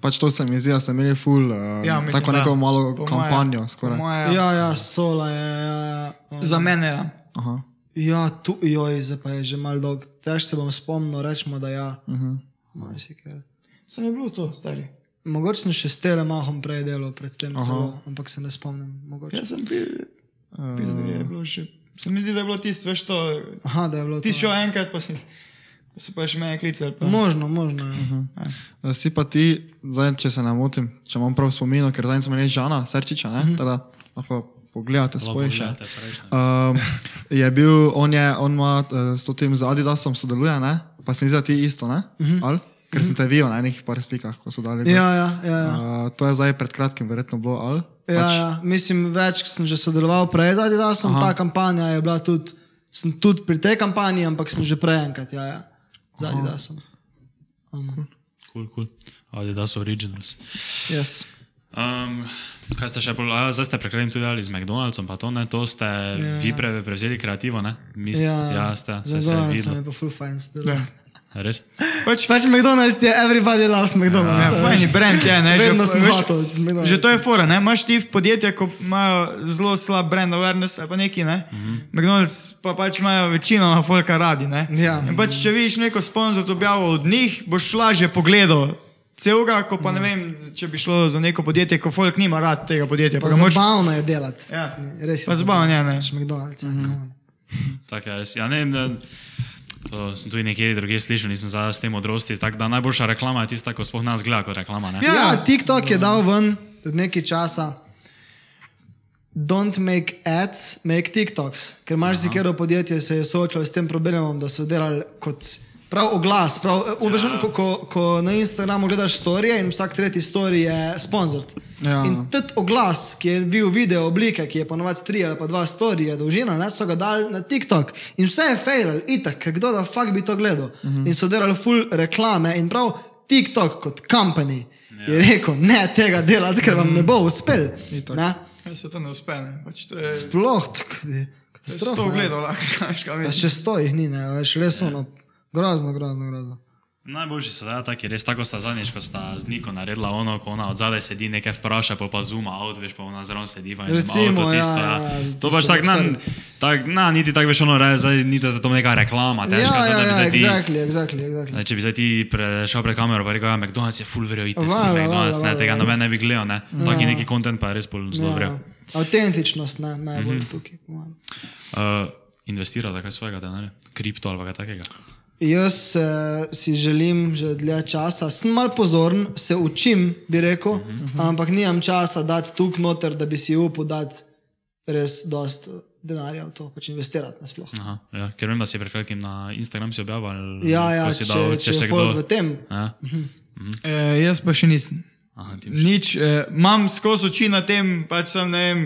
Pač to se mi zdi, da ste imeli full, uh, Ja, mislim, tako da. neko malo Po moje- kampanjo. po Skoraj. moje- Ja, ja, sola je. Ja, ja. Za mene je. Ja. Aha. Ja, tu, joj, zdaj pa je že mal dolg. Tež se bom spomnil, rečemo, da ja. Uh -huh. Marsikaj. Sem je bilo to, stari. Mogoče sem še s telemahom prej delal, predtem ampak se ne spomnim. Mogoče. Jaz sem bil, bil da je bilo še. Se mi zdi, da je bilo tisto, veš to. Aha, da je bilo Ti to. šel enkrat, pa si, si pa še mene klical. Pa. Možno, možno. Ja. Uh -huh. Eh, Si pa ti, zdaj, če se ne motim, če imam prav spomin, ker zdaj smo imeli Žana, Serčiča, ne? Uh -huh. Teda, lahko pogledate svoje še. Um, je bil, on, je, on ima uh, s tem z Adidasom sodeluje, ne? pa se mi zdi, da ti isto, ne? Uh -huh. Ali? Ker sem te videl na enih par slikah, ko so dali. Ja, ja, ja. ja. Uh, to je zdaj pred kratkim verjetno bilo, ali? Ja, ja, mislim, več sem že sodeloval prej z Adidasom, ta kampanja je bila tudi, sem tudi pri tej kampanji, ampak sem že prej enkrat, ja, ja z Adidasom. Cool, cool. Adidas Originals. Yes. Um, kaj ste še bolj, a, zdaj ste preklenili tudi ali z McDonald'som, pa to ne, to ste ja. vi pre, prevzeli kreativo, ne? Mis, ja, ja, ste, se, se je McDonald's videlo. je pa full fine sodeloval. Res? Pač, Pač McDonald's je, everybody loves McDonald's. Ja, veš. brand je, ne, Vedno sem veš, hotel. Že to je fora, ne? Imaš ti podjetja, ko imajo zelo slab brand awareness ali pa neki, ne? Mm -hmm. McDonald's pa pač imajo večino folka radi, ne? Ja. In pač, če vidiš neko sponzor objavo od njih, boš lažje pogledal celega, ko pa ne vem, če bi šlo za neko podjetje, ko folk nima rad tega podjetja. Pa Pa moraš- zabavno je delati. Ja. Res je. Pa zabavno je, ne. Pač McDonald's. Mm -hmm. Tako je res. Ja, ne, ne, to sem tudi nekje drugje slišal, nisem zdaj s tem odrosti. Tako da najboljša reklama je tista, ko sploh nas gleda kot reklama. Ne? Ja, ja, TikTok je dal ven pred nekaj časa. Don't make ads, make TikToks. Ker marsikero podjetje se je soočalo s tem problemom, da so delali kot prav oglas. Prav, uveš, ja. ko, ko, ko na Instagramu gledaš storije in vsak tretji story je sponzor. Ja. In tudi oglas, ki je bil video oblike, ki je ponovadi tri ali pa dva storije dolžina, ne, so ga dali na TikTok. In vse je failal, itak, ker kdo da fuk bi to gledal. Uh -huh. In so delali full reklame in prav TikTok kot company ja. je rekel, ne tega delati, ker vam ne bo uspel. Ne? Ja, se to ne uspe, ne. Pač to je Sploh tako je. Katastrofa. sto ne. gledal, lahko, kaj še sto jih ni, ne, veš, res ono. Grozno, grozno, grozno. Najboljši so da taki, res tako sta zadnjič, ko sta z Niko naredila ono, ko ona od zadaj sedi, nekaj vpraša, pa pa zuma, avt, veš, pa ona zraven sedi. pa Recimo, avto ja, tisto, ja, ja, z- To pač tako, na, tak, na, niti tako veš, ono, re, zdaj, niti za to neka reklama, težka, Ja, zdaj, ja, da bi ja, zdaj ti. exactly, exactly, exactly. Ne, če bi zdaj ti prešel pred kamero in rekel, da McDonald's je full Vala, vsi vala, McDonald's, ne, tega noben ne bi gledal, ne. Taki neki kontent pa je res bolj zelo Ja, verjel. Avtentičnost ne, najbolj mm -hmm. tukaj. Uh, investirate kaj svojega denarja, kripto ali pa kaj takega. Jaz uh, si želim že dlje časa, sem mal pozoren, se učim, bi rekel, uh -huh. ampak nimam časa dati tukaj noter, da bi si upal dati res dost denarja v to, pač investirati nasploh. Aha, ja, ker vem, da si pred kratkim na Instagram si objavil. Ja, ja, če, dal, če, se je folk v tem. Ja. E, jaz pa še nisem. Aha, Nič, eh, imam skozi oči na tem, pač sem ne vem.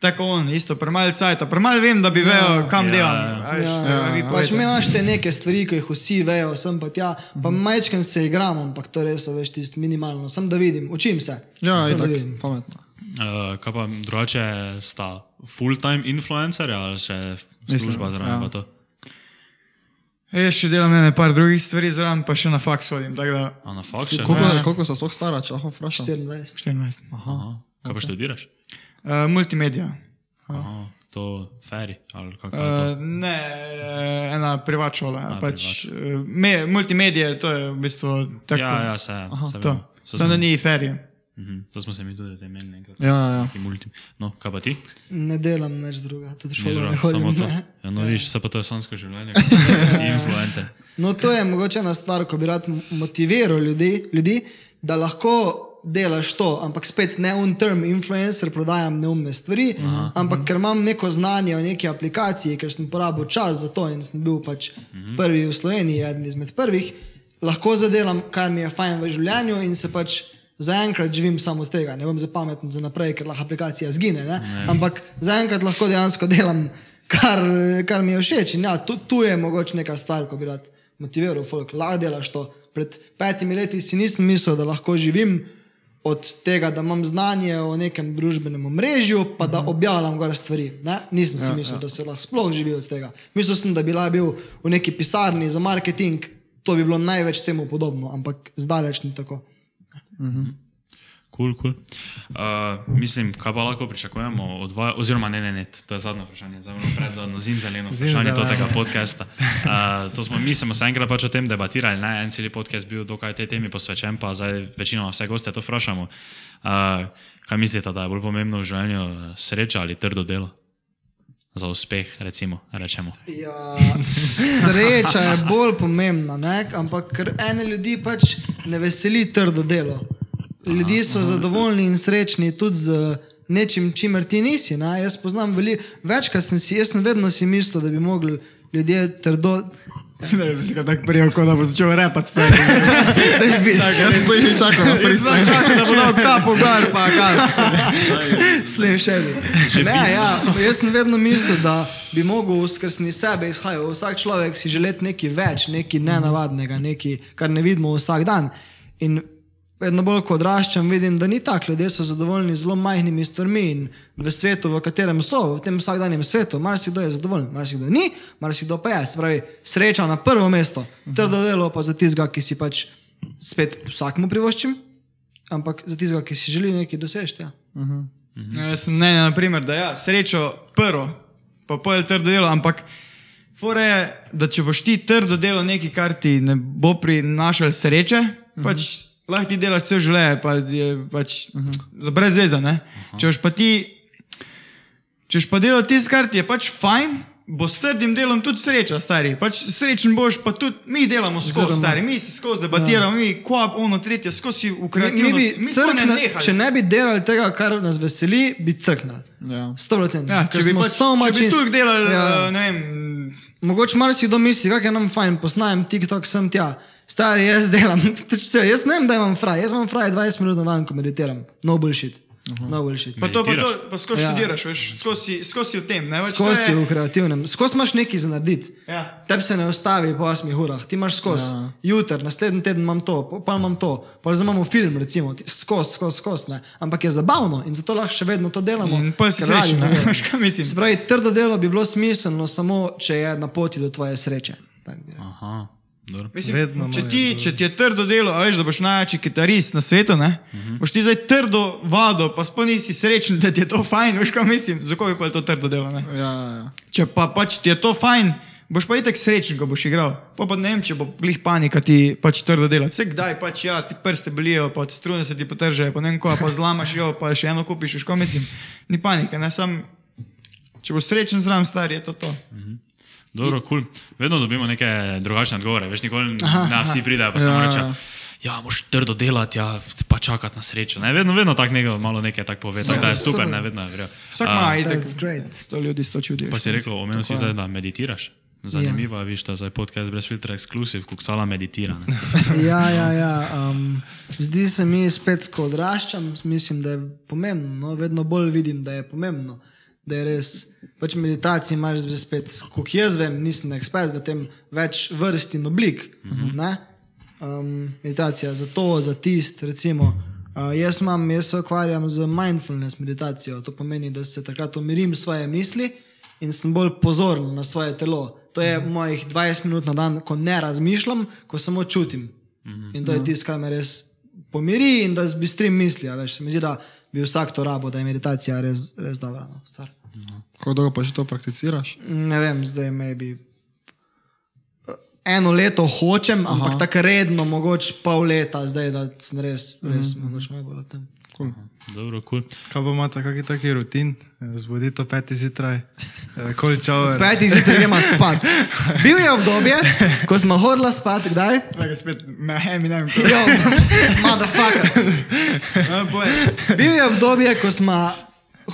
Tako on, isto, premalo cajta, premalo vem, da bi vedel, kam Ja, delam. ja. Ja, a vi pač povejte. imaš te neke stvari, ki jih vsi vejo, sem pa tja, pa majčken se igram, ampak to res je veš tisto minimalno, sem da vidim, učim se. Ja, sem vidim. pametno. Uh, kaj pa drugače sta full-time influencerja ali še služba zraven? ja. pa to? Jaz še delam ene par drugih stvari zraven, pa še na faks hodim, da A na fakšu? Koliko, koliko so sploh stara, če lahko vprašam? 24. 24. Aha, kaj pa študiraš? Uh, multimedija. Aha, to feri ali kako je to? Uh, ne, eh, ena privat šola. A, Pač, uh, me, multimedije, to je v bistvu tako. Ja, ja, se, se To. Samo da smo- ni ferije. Mhm, To smo se mi tudi imeli enkrat. Ja, ja. No, kaj pa ti? Ne delam nič druga, tudi šolo ne hodim. samo to. ne. Ja, no, vidiš, se pa to je sansko življenje, kot si influencer. No, to je mogoče ena stvar, ko bi rad motiviral ljudi, ljudi, da lahko delaš to, ampak spet ne un term influencer, prodajam neumne stvari, Aha. ampak ker imam neko znanje o neki aplikaciji, ker sem porabil čas za to in sem bil pač prvi v Sloveniji, eden izmed prvih, lahko zadelam, kar mi je fajn v življenju in se pač. Zaenkrat živim samo od tega, ne bom za pameten za naprej, ker lahko aplikacija zgine. Ne? Ampak zaenkrat lahko dejansko delam, kar, kar mi je všeč. In ja, tu, tu je mogoče neka stvar, ko bi rad motiviral folk, lahko delaš to. Pred petimi leti si nisem mislil, da lahko živim od tega, da imam znanje o nekem družbenem omrežju, pa da objavljam gore stvari. Ne? Nisem si mislil, da se lahko sploh živi od tega. Mislil sem, da bi lahko bil v neki pisarni za marketing, to bi bilo največ temu podobno, ampak zdaleč ni tako. Kul, kul. Uh, mislim, kaj pa lahko pričakujemo od vas, oziroma ne, ne, ne, to je zadnje vprašanje, zdaj imamo predzadnjo zimzeleno vprašanje tega podcasta. Uh, to smo, mi smo se enkrat pač o tem debatirali, ne, en cel podcast bil dokaj tej temi posvečen, pa zdaj večinoma vse goste to vprašamo. Uh, kaj mislite, da je bolj pomembno v življenju sreča ali trdo delo? Za uspeh, recimo, rečemo. Ja, sreča je bolj pomembna, ne? ampak ker ene ljudi pač ne veseli trdo delo. Ljudje so zadovoljni in srečni tudi z nečim, čimer ti nisi. Ne? Jaz poznam veliko, večkrat sem si, jaz sem vedno si mislil, da bi mogli ljudje trdo. Ne, si ga tako prijel, kot da bo začel repati. Da bi že čakal na Zdaj freestyle. čakam, da bo dal kapo gor, pa kaj. slim še Že Ne, bi- ja, jaz sem vedno mislil, da bi mogel skrsni sebe izhajati. Vsak človek si želeti nekaj več, nekaj nenavadnega, nekaj, kar ne vidimo vsak dan. In vedno bolj, ko odraščam, vidim, da ni tako. Ljudje so zadovoljni z zelo majhnimi stvarmi in v svetu, v katerem so, v tem vsakdanjem svetu, marsikdo je zadovoljen, marsikdo ni, marsikdo pa je. Se pravi, sreča na prvo mesto, trdo delo pa za tistega, ki si pač spet vsakmu privoščim, ampak za tistega, ki si želi nekaj doseči. Ja. No, jaz sem mnenja, naprimer, da ja, srečo prvo, pa pojel trdo delo, ampak fora je, da če boš ti trdo delo nekaj, kar ti ne bo prinašal sreče, pač lahko ti delaš cel življenje, pa je pač za brez veze, ne? Če boš pa ti, če boš pa delal tisto, kar ti je pač fajn, bo s trdim delom tudi sreča, stari. Pač srečen boš, pa tudi mi delamo skozi, stari, mi si skozi debatiramo, mi kva, ono, tretje, skozi v Mi, mi bi mi to ne nehali. če ne bi delali tega, kar nas veseli, bi crknili. Ja. 100%. Ja, če bi, pač, če bi tu delali, Ja. ja. ne vem, Mogoče marsikdo misli, kako je nam fajn, poznajem TikTok, sem tja. Stari, jaz delam, vse, jaz ne vem, da imam fraj, jaz imam fraj 20 minut na dan, ko meditiram. No bullshit. No bullshit. pa to, pa to, pa skozi Ja. študiraš, veš, skozi skozi v tem, ne več. Skozi si v kreativnem, skozi imaš nekaj za narediti. Ja. Tebi se ne ustavi po 8 urah, ti imaš skozi. Ja. Jutr, naslednji teden imam to, pa pa imam to, pa zdaj imamo film, recimo, skozi, skozi, skozi. ne. Ampak je zabavno in zato lahko še vedno to delamo. In pol si srečen, ne, veš, kaj mislim. Se pravi, trdo delo bi bilo smiselno samo, če je na poti do tvoje sreče. Tak bi rekel. Aha. Mislim, Vedno če, ti, če ti je trdo delo, a veš, da boš največji kitarist na svetu, ne? Uh -huh. boš ti zdaj trdo vado, pa sploh nisi srečen, da ti je to fajn, veš, kaj mislim, zakaj bi pa je to trdo delo. Ne? Ja, ja. Če pa pač ti je to fajn, boš pa itek srečen, ko boš igral. Pa pa ne vem, če bo glih panika ti pač trdo delati. Vse kdaj pač ja, ti prste bolijo, pa strune se ti potržejo, pa ne vem ko, pa zlamaš jo, pa še eno kupiš, veš, kaj mislim. Ni panike, ne sam. Če boš srečen zraven, star je to to. Dobro, kul. Cool. Vedno dobimo neke drugačne odgovore. Veš, nikoli ne vsi pridejo, pa samo Ja, reče. ja. Ja, moš trdo delati, ja, pa čakati na srečo. Ne, vedno, vedno tako nekaj, malo nekaj tako pove. Tako da je super, ne, vedno je vrjo. Vsak ima itek. That's great. Sto ljudi sto čudi. Pa si rekel, omenil si zdaj, da meditiraš. Zanimivo je, viš, da zdaj podcast brez filtra ekskluziv, kuksala meditira. Ne? Ja, ja, ja. Um, zdi se mi spet, ko odraščam, mislim, da je pomembno. No? Vedno bolj vidim, da je pomembno. Da je res, pač meditacija imaš zdaj spet, kot jaz vem, nisem ekspert v tem več vrst in oblik. Uh -huh. um, meditacija za to, za tist, recimo. Uh, jaz, imam, jaz se ukvarjam z mindfulness meditacijo. To pomeni, da se takrat umirim svoje misli in sem bolj pozoren na svoje telo. To je mojih 20 minut na dan, ko ne razmišljam, ko samo čutim. In to je tisto, kar me res pomiri in da zbistrim misli. Veš, se mi zdi, da bi vsak to rabo, da je meditacija res, res dobra. No, stvar. Kako dolgo pa že to prakticiraš? ne vem, zdaj maybe. Eno leto hočem, Aha. ampak tako redno, mogoče pol leta, zdaj da sem res, res mm -hmm. mogoče malo bolj o tem. Cool. Dobro. Cool. Kaj pa imate, kakšen taki rutin? Zbudi to peti zjutraj, eh, koli čovek. Petih zjutraj gremo spat. Bil je obdobje, ko smo hodili spat, kdaj? Tako spet, mehem, ne vem. Jo, motherfuckers. Bil je obdobje, ko smo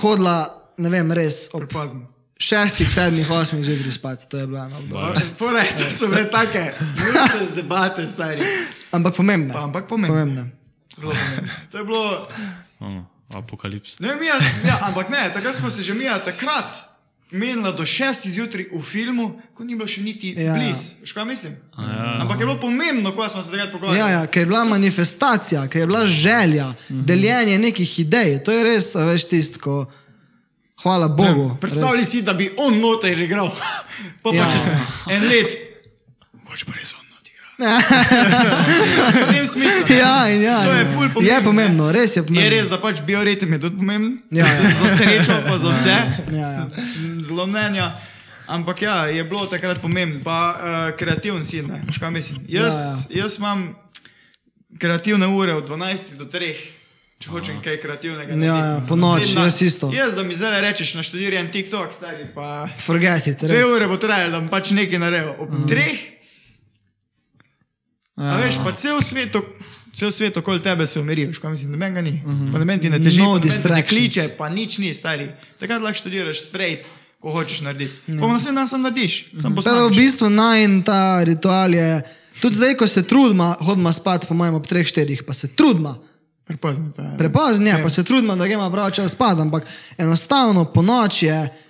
hodili, ne vem, res ob prepozno. šestih, sedmih, osmih zjutraj spat. To je bilo eno obdobje. Fora je, to so bile take, lušte z debate, stari. Ampak pomembno. Pa, ampak pomembno. pomembno. Zelo pomembno. To je bilo, Ono, apokalips. ne vem, ja, ja, ampak ne, takrat smo se že mi takrat menila do šestih zjutraj v filmu, ko ni bilo še niti Ja. ja. blizu. Kaj mislim? Ja. Ampak je bilo pomembno, ko smo se takrat pogovarjali. Ja, ja, ker je bila manifestacija, ker je bila želja, Mhm. deljenje nekih idej. To je res, a veš, tisto, ko. Hvala Bogu. Predstavljaj si, da bi on noter igral. Pa Ja. pa čez en let. Moče pa res on. V tem smislu. ne. Ja, ja, To je ja. ful pomembno, Je pomembno, res je pomembno. Je res, da pač bioritem je tudi pomemben. Ja, ja. Za, srečo, pa za vse. Ja, ja. Zelo mnenja. Ampak ja, je bilo takrat pomembno, pa uh, kreativen si, ne, veš kaj mislim. Jaz, ja, ja. jaz imam kreativne ure od 12 do 3. Če hočem kaj kreativnega. Ja, ja, po noči, jaz isto. Jaz, da mi zdaj rečeš, naštudiram TikTok, stari pa. Forget it, Dve res. ure bo trajalo, da bom pač nekaj naredil. Ob mm. treh, a veš, pa cel svet, cel svet okoli tebe se umiri, veš, kaj mislim, noben ga ni. Pa noben ti ne teži, No te ne kliče, pa nič ni, stari. Takrat lahko študiraš straight, ko hočeš narediti. Pa na naslednji dan sam narediš, sam Tako da v bistvu naj in ta ritual je, tudi zdaj, ko se trudimo, hodimo spat, po mojem, ob treh, štirih, pa se trudimo. Prepozno. Prepozni je, pa se trudimo, da gremo prav čas spat, ampak enostavno po noči je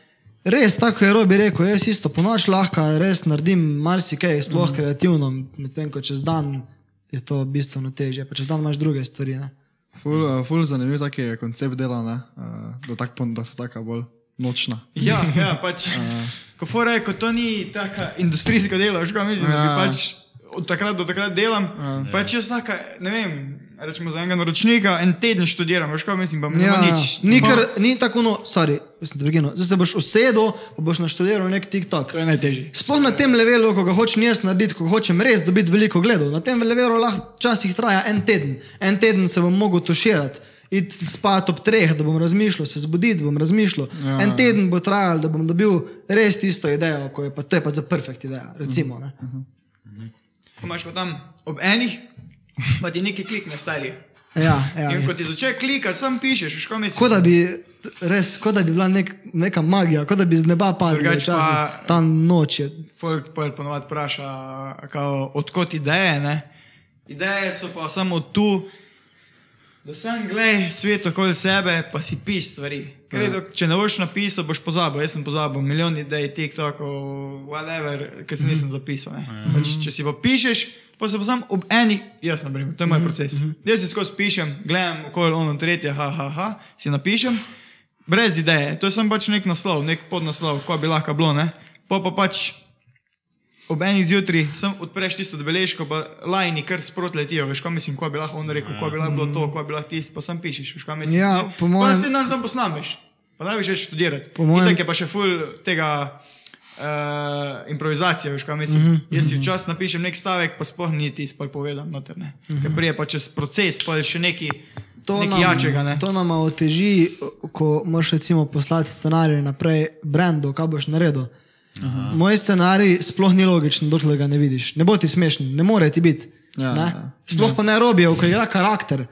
res tako, je Robi rekel, jaz isto po noč lahko res naredim marsikaj, sploh kreativno, medtem ko čez dan je to bistveno težje, pa čez dan imaš druge stvari. Ne? Ful, uh, ful zanimiv taki je koncept dela, ne? Uh, da, tak, da so taka bolj nočna. Ja, ja, pač. Ko fora je, ko to ni taka industrijska dela, veš, kaj mislim, ja. Ja. pač od takrat do takrat delam. Ja. Pač jaz vsaka, ne vem, rečemo za enega naročnika, en teden študiram, veš, kaj mislim, pa Ja, nič. ni, kar, ni tako, no, sorry, te prekinil. Zdaj se boš usedel, pa boš naštudiral nek TikTok. To je najtežje. Sploh na tem levelu, ko ga hočem jaz narediti, ko hočem res dobiti veliko gledov. Na tem levelu lahko včasih traja en teden. En teden se bom mogel tuširati, iti spat ob treh, da bom razmišljal, se zbuditi bom razmišljal. Ja. En teden bo trajal, da bom dobil res tisto idejo, ko je pa, to je pa za perfekt ideja. Recimo, ne. Ko imaš pa tam ob enih, pa ti nekaj klikne, stari. ja, ja, In ja. ko ti začne klikati, sam pišeš, veš, kaj mislim. Kot da bi, res, kot da bi bila nek, neka magija, kot da bi z neba padla. Pa- Ta noč je. Folk pa ponovadi vpraša, kao, odkot ideje. Ne? Ideje so pa samo tu, da sam gledaj svet okoli sebe, pa si piš stvari. Ker, ja. Če ne boš napisal, boš pozabil. Jaz sem pozabil milijon idej, TikTokov, whatever, ki se nisem zapisal. ne. Pač, če si pa pišeš, pa se pa sam ob eni, jaz na primer, to je moj proces. Jaz si skozi pišem, gledam okoli ono tretje, ha, ha, ha, si napišem. Brez ideje, to je samo pač nek naslov, nek podnaslov, ko bi lahko bilo. Ne? Pa pa pač ob enih zjutraj sem odpreš tisto beležko, pa lajni kar sprot letijo, veš, kaj mislim, ko bi lahko on rekel, ko bi lahko bilo to, ko bi lahko tisto, pa sam pišeš, veš, kaj mislim. Ja, po Pa mojem- se dan sam posnameš, pa ne bi več študirati. Po mojem- Itak je pa še ful tega uh, improvizacije, veš, kaj mislim. Mhm, Mm -hmm. Jaz si včasih napišem nek stavek, pa sploh niti sploh povedam, noter, ne. Mm -hmm. Ker prije pa čez proces, pa je še neki, neki jačega, ne. to nama oteži, ko moraš recimo poslati scenarij naprej, brendu, kaj boš naredil. Aha. Moj scenarij sploh ni logičen, dokler ga ne vidiš. Ne bo ti smešen, ne more ti biti. Ja, ne? ja. Sploh pa ne robijo, ko igra karakter.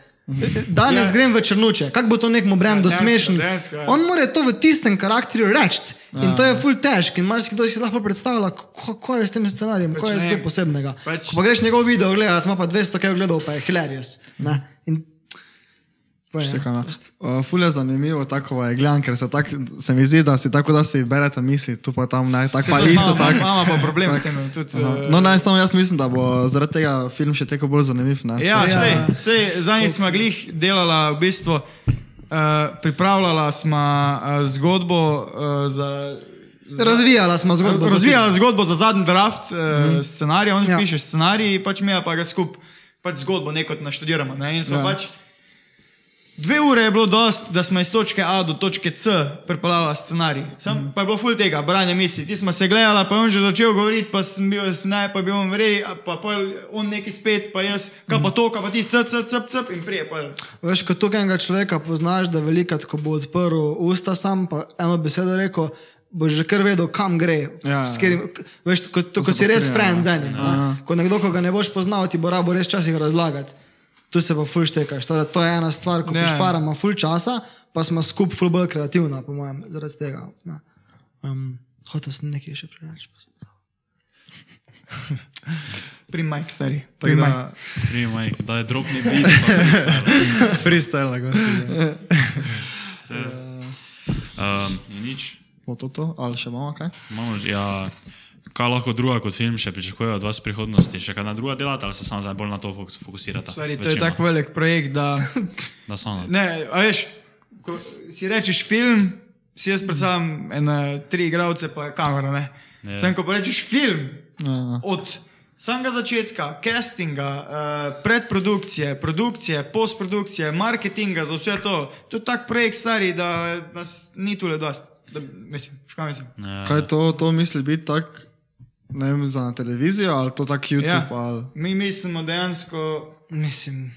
Danes Ja. ja. grem v črnuče, kako bo to nekmu brendu Ja, ja, dejansko, ja. On mora to v tistem karakterju reči. Ja. In to je full težko. In marsikdo si lahko predstavlja, kako je s tem scenarijem, Pač kaj je tem posebnega. Pač- Ko pa greš njegov video gledati, ima pa 200 kaj gledal, pa je hilarious. Ne? In No. Uh, ful je zanimivo, tako je gledam, ker se, tak, se mi zdi, da si tako, da si berete misli, tu pa tam ne, tako pa isto tako. Imamo pa problem s tem. Tudi, eh, No, ne, samo jaz mislim, da bo zaradi tega film še teko bolj zanimiv. Ne? Ja, sej, sej, zadnjič smo glih delala v bistvu, uh, pripravljala smo uh, zgodbo uh, za. Razvijala smo zgodbo. Razvijala zgodbo za zadnji draft uh, mm -hmm. scenarija, on Ja. piše scenarij, pač mi pa ga skupaj pač zgodbo neko naštudiramo. Ne? In smo ja. pač. Dve ure je bilo dost, da smo iz točke A do točke C pripeljali scenarij. Sam mm. pa je bilo ful tega, branje misli. Ti smo se gledali, pa je on že začel govoriti, pa sem bil jaz ne, pa bi on verjel, pa pol on neki spet, pa jaz, kaj pa to, kaj pa ti, cp, cp, cp, cp in prije. Pa, Veš, ko tukajnega človeka poznaš, da velikrat, ko bo odprl usta sam, pa eno besedo rekel, boš že kar vedel, kam gre. Ja, S Katerim, veš, ko, to, ko si pa res friend ja. z enim. Ko nekdo, ko ga ne boš poznal, ti bo rabo res časih razlagati. Tu se pa ful štekaš. Torej, to je ena stvar, ko Ja. yeah. pošparamo ful časa, pa smo skup ful bolj kreativna, po mojem, zaradi tega. ne. Um, Hotel sem nekaj še preveč. pri Mike, stari. Tako Pri Mike. da, da je drobni bit. pa freestyle. na koncu. Um, nič. bo to to, ali še imamo kaj? Imamo, ja, kaj lahko druga kot film še pričakuje od vas v prihodnosti? Še kaj na druga delate ali se samo zdaj bolj na to fokus- fokusirate? Stari, to je tako velik projekt, da. Da samo Ne, a veš, ko si rečeš film, si jaz predstavljam ene tri igralce, pa je kamera. Ne? Ja. Sem, ko pa rečeš film, Ja. od samega začetka, castinga, uh, predprodukcije, produkcije, postprodukcije, marketinga, za vse to, to je tak projekt stari, da nas ni tu le dost. Da, mislim, škoda mislim. Ja. Kaj to, to misli biti tak, ne vem, za na televizijo ali to tak YouTube Ja, ali... mi mislimo dejansko, Mislim,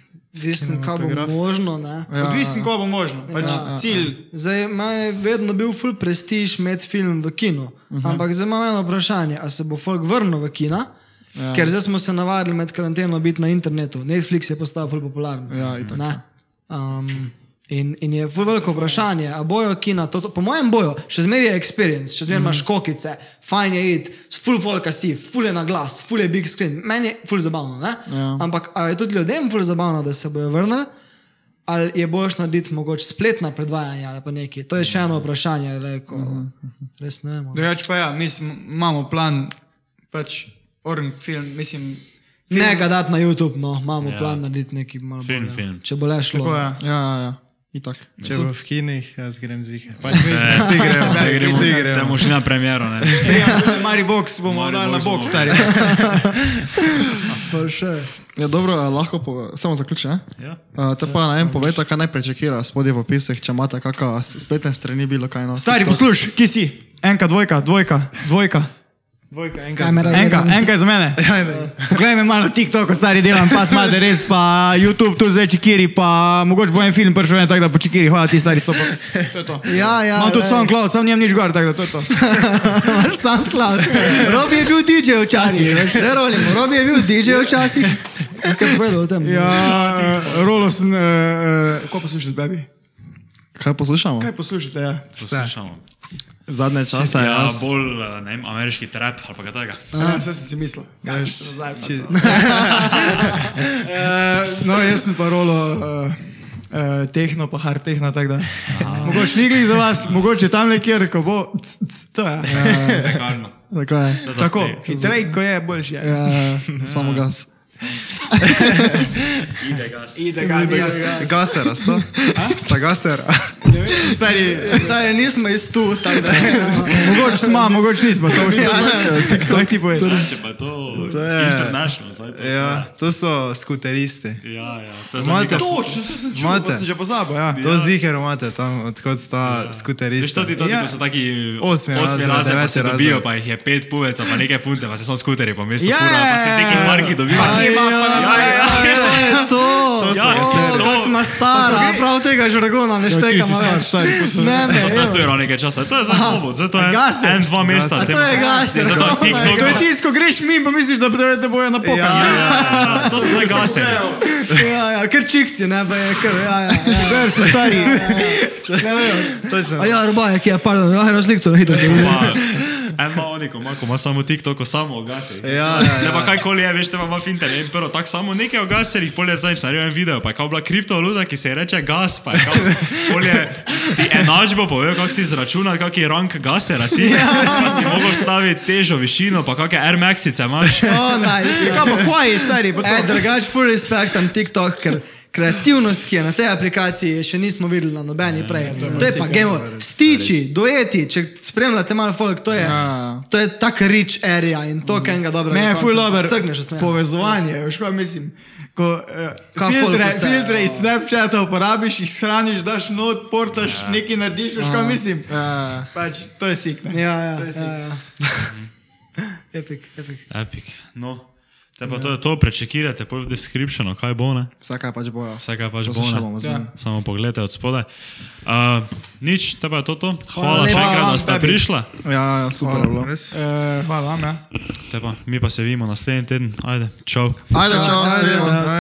mislim, kaj bo možno. Ne? Ja, ja, odvisno, ko bo možno. Pač Ja, ja, cilj. Zdaj, meni je vedno bil full prestiž imeti film v kinu. Uh -huh. Ampak zdaj imam eno vprašanje, ali se bo folk vrnil v kina, Ja. Ker zdaj smo se navadili med karanteno biti na internetu. Netflix je postal ful popularen. Ja, itak, Ne? um, in, in je veliko vprašanje, a bojo kina, to, to, po mojem boju, še zmeraj je experience, še zmeraj imaš kokice, fajn je iti, ful folka si, ful je na glas, ful je big screen, meni je ful zabavno. ne? Ja. Ampak a je tudi ljudem ful zabavno, da se bojo vrnili? Ali je boš narediti mogoče spletna predvajanja ali pa nekaj? To je še eno vprašanje, lejko, res ne vem. Drugač pa ja, mi imamo plan, pač orn film, mislim, Ne ga dati na YouTube, no, imamo Ja. ja. plan narediti nekaj malo Film, bolj, film. Če bo le šlo. tako je. Ja, ja, ja. Itak. Če bo v kinih, jaz grem zihe. Pač mislim, da vsi gremo, Da gremo, vsi gremo. bomo šli na premjero. ne. Mari box bomo Mari dali na box box, bomo. stari. Še. Ja, dobro, a lahko po, samo zaključim. Ja. Uh, te pa naj povejte, kaj naj prečekira spodaj v opisih, če imate kakšne spletne strani, bilo kaj na Stari, TikTok. poslušaj, ki si? Enka, dvojka, dvojka, dvojka. Dvojka, enkrat. Kamera. Enka, enka je za mene. Poglej me malo TikTok, stari delam, pa smade res, pa YouTube, tu zdaj čekiri, pa mogoče bo en film prišel, en tak da po čekiri, hvala ti stari, stopa. To je to. Ja, ja. Imam tudi lej. SoundCloud, sam nijem nič gor, tako da to je to. Imaš SoundCloud. Robi je bil DJ včasih. Ne rolimo, Robi je bil DJ včasih. Kaj povedal o tem? Ja, Rolo sem, uh, uh, ko poslušate, baby? Kaj poslušamo? Kaj poslušate, ja? Poslušamo. Zadnje čase. Ja, jaz- bolj eh, ne vem, ameriški trap ali pa kaj takega. Ja, vse sem si mislil. Ja, no, jaz sem pa rolo uh, uh, tehno, pa hard tehno, tako da. Mogoče ni glih za vas, mogoče tam nekje, ko bo. c, c, To je. Pekarno. Tako je. Da Tako, hitrej, ko je, boljši je. Ja, samo gas. Ide gas. Ide ga, ide ga. Gasera, sto? Sta gasera. Stari, Stari, nismo iz tu, tako da. mogoče smo, mogoče nismo, to boš ti Kaj ti poveš? Če pa to, To je- international, zdaj to. Ja, to so skuteristi. Ja, ja. To je Imate- za Točno, se sem čutil, pa sem že pozabil, ja. To ziher imate tam, odkot sta Veš, skuteristi. to ti to Ja. ja. so taki Osmi razred, deveti dobijo, razred. pa jih je pet puvecev, pa nekaj punce, pa se so skuteri po mestu Ja, pa se ja, neki ja. parki dobijo. Ima pa nazaj, ja, ja, To je to. Ja, O, to- Kako smo stara, prav tega žargona ne štekamo več. Ne, ne, To se stuje nekaj časa, to je za novo, zdaj to je Gaser. en, dva mesta. A to je gaser. Zato je TikTok. To je tisto, ko greš mi, pa misliš, da te te bojo napokali. Ja, ja, to so zdaj gaseri. Ja, ja, ker čikci, ne pa je kar, ja, ja. ja. Ker so stari. Ne vem. Točno. A ja, robaj, ki je, pardon, lahko eno sliko, hitro se vidi. Pa, En ima oni, ko ima, ko ima samo TikTok, samo ogasi. Ja, ja, Ne pa ja. kajkoli je, veš, te pa ima finte, ne prvo, tako samo nekaj ogasi, jih polje zdaj naredil en video, pa je kao bila kriptovaluta, ki se ji reče gas, pa je kao polje ti enačbo povedal, kako si izračunal, kak je rank gasera si, pa si mogel staviti težo, višino, pa kakšne Air Maxice imaš. O, nice. Kaj pa hvaj, stari, pa E, drugač, full respect tam TikTok, ker kreativnost, ki je na tej aplikaciji, še nismo videli na nobeni prej. To je pa gemo, stiči, dojeti, če spremljate malo folk, to je, Ja. to je tak rich area in to, kaj ga dobro. Me je ful dober Crkneš se povezovanje, veš kaj mislim. Ko uh, Kaj filtre, vse, filtre iz ja. Snapchata uporabiš, jih shraniš, daš not, portaš, ja. nekaj narediš, veš kaj mislim. Ja. Pač, to je sik, ne? Ja, ja, To je ja, sik. ja. Epic, epic. Epic. No. Te pa to, to prečekirate, pol v descriptionu, kaj bo, ne? Vse kaj pač bojo. Vse kaj pač To bo, se še ne? bomo zmenili. Samo pogledajte od spodaj. Uh, nič, te pa je to to. Hvala, lepa še enkrat, da ste tebi. prišla. Ja, ja, super je bilo. Res? Uh, hvala vam, ja. Te pa, mi pa se vidimo naslednji teden. Ajde, čau. Ajde, čau, Čau, se vidimo. čau.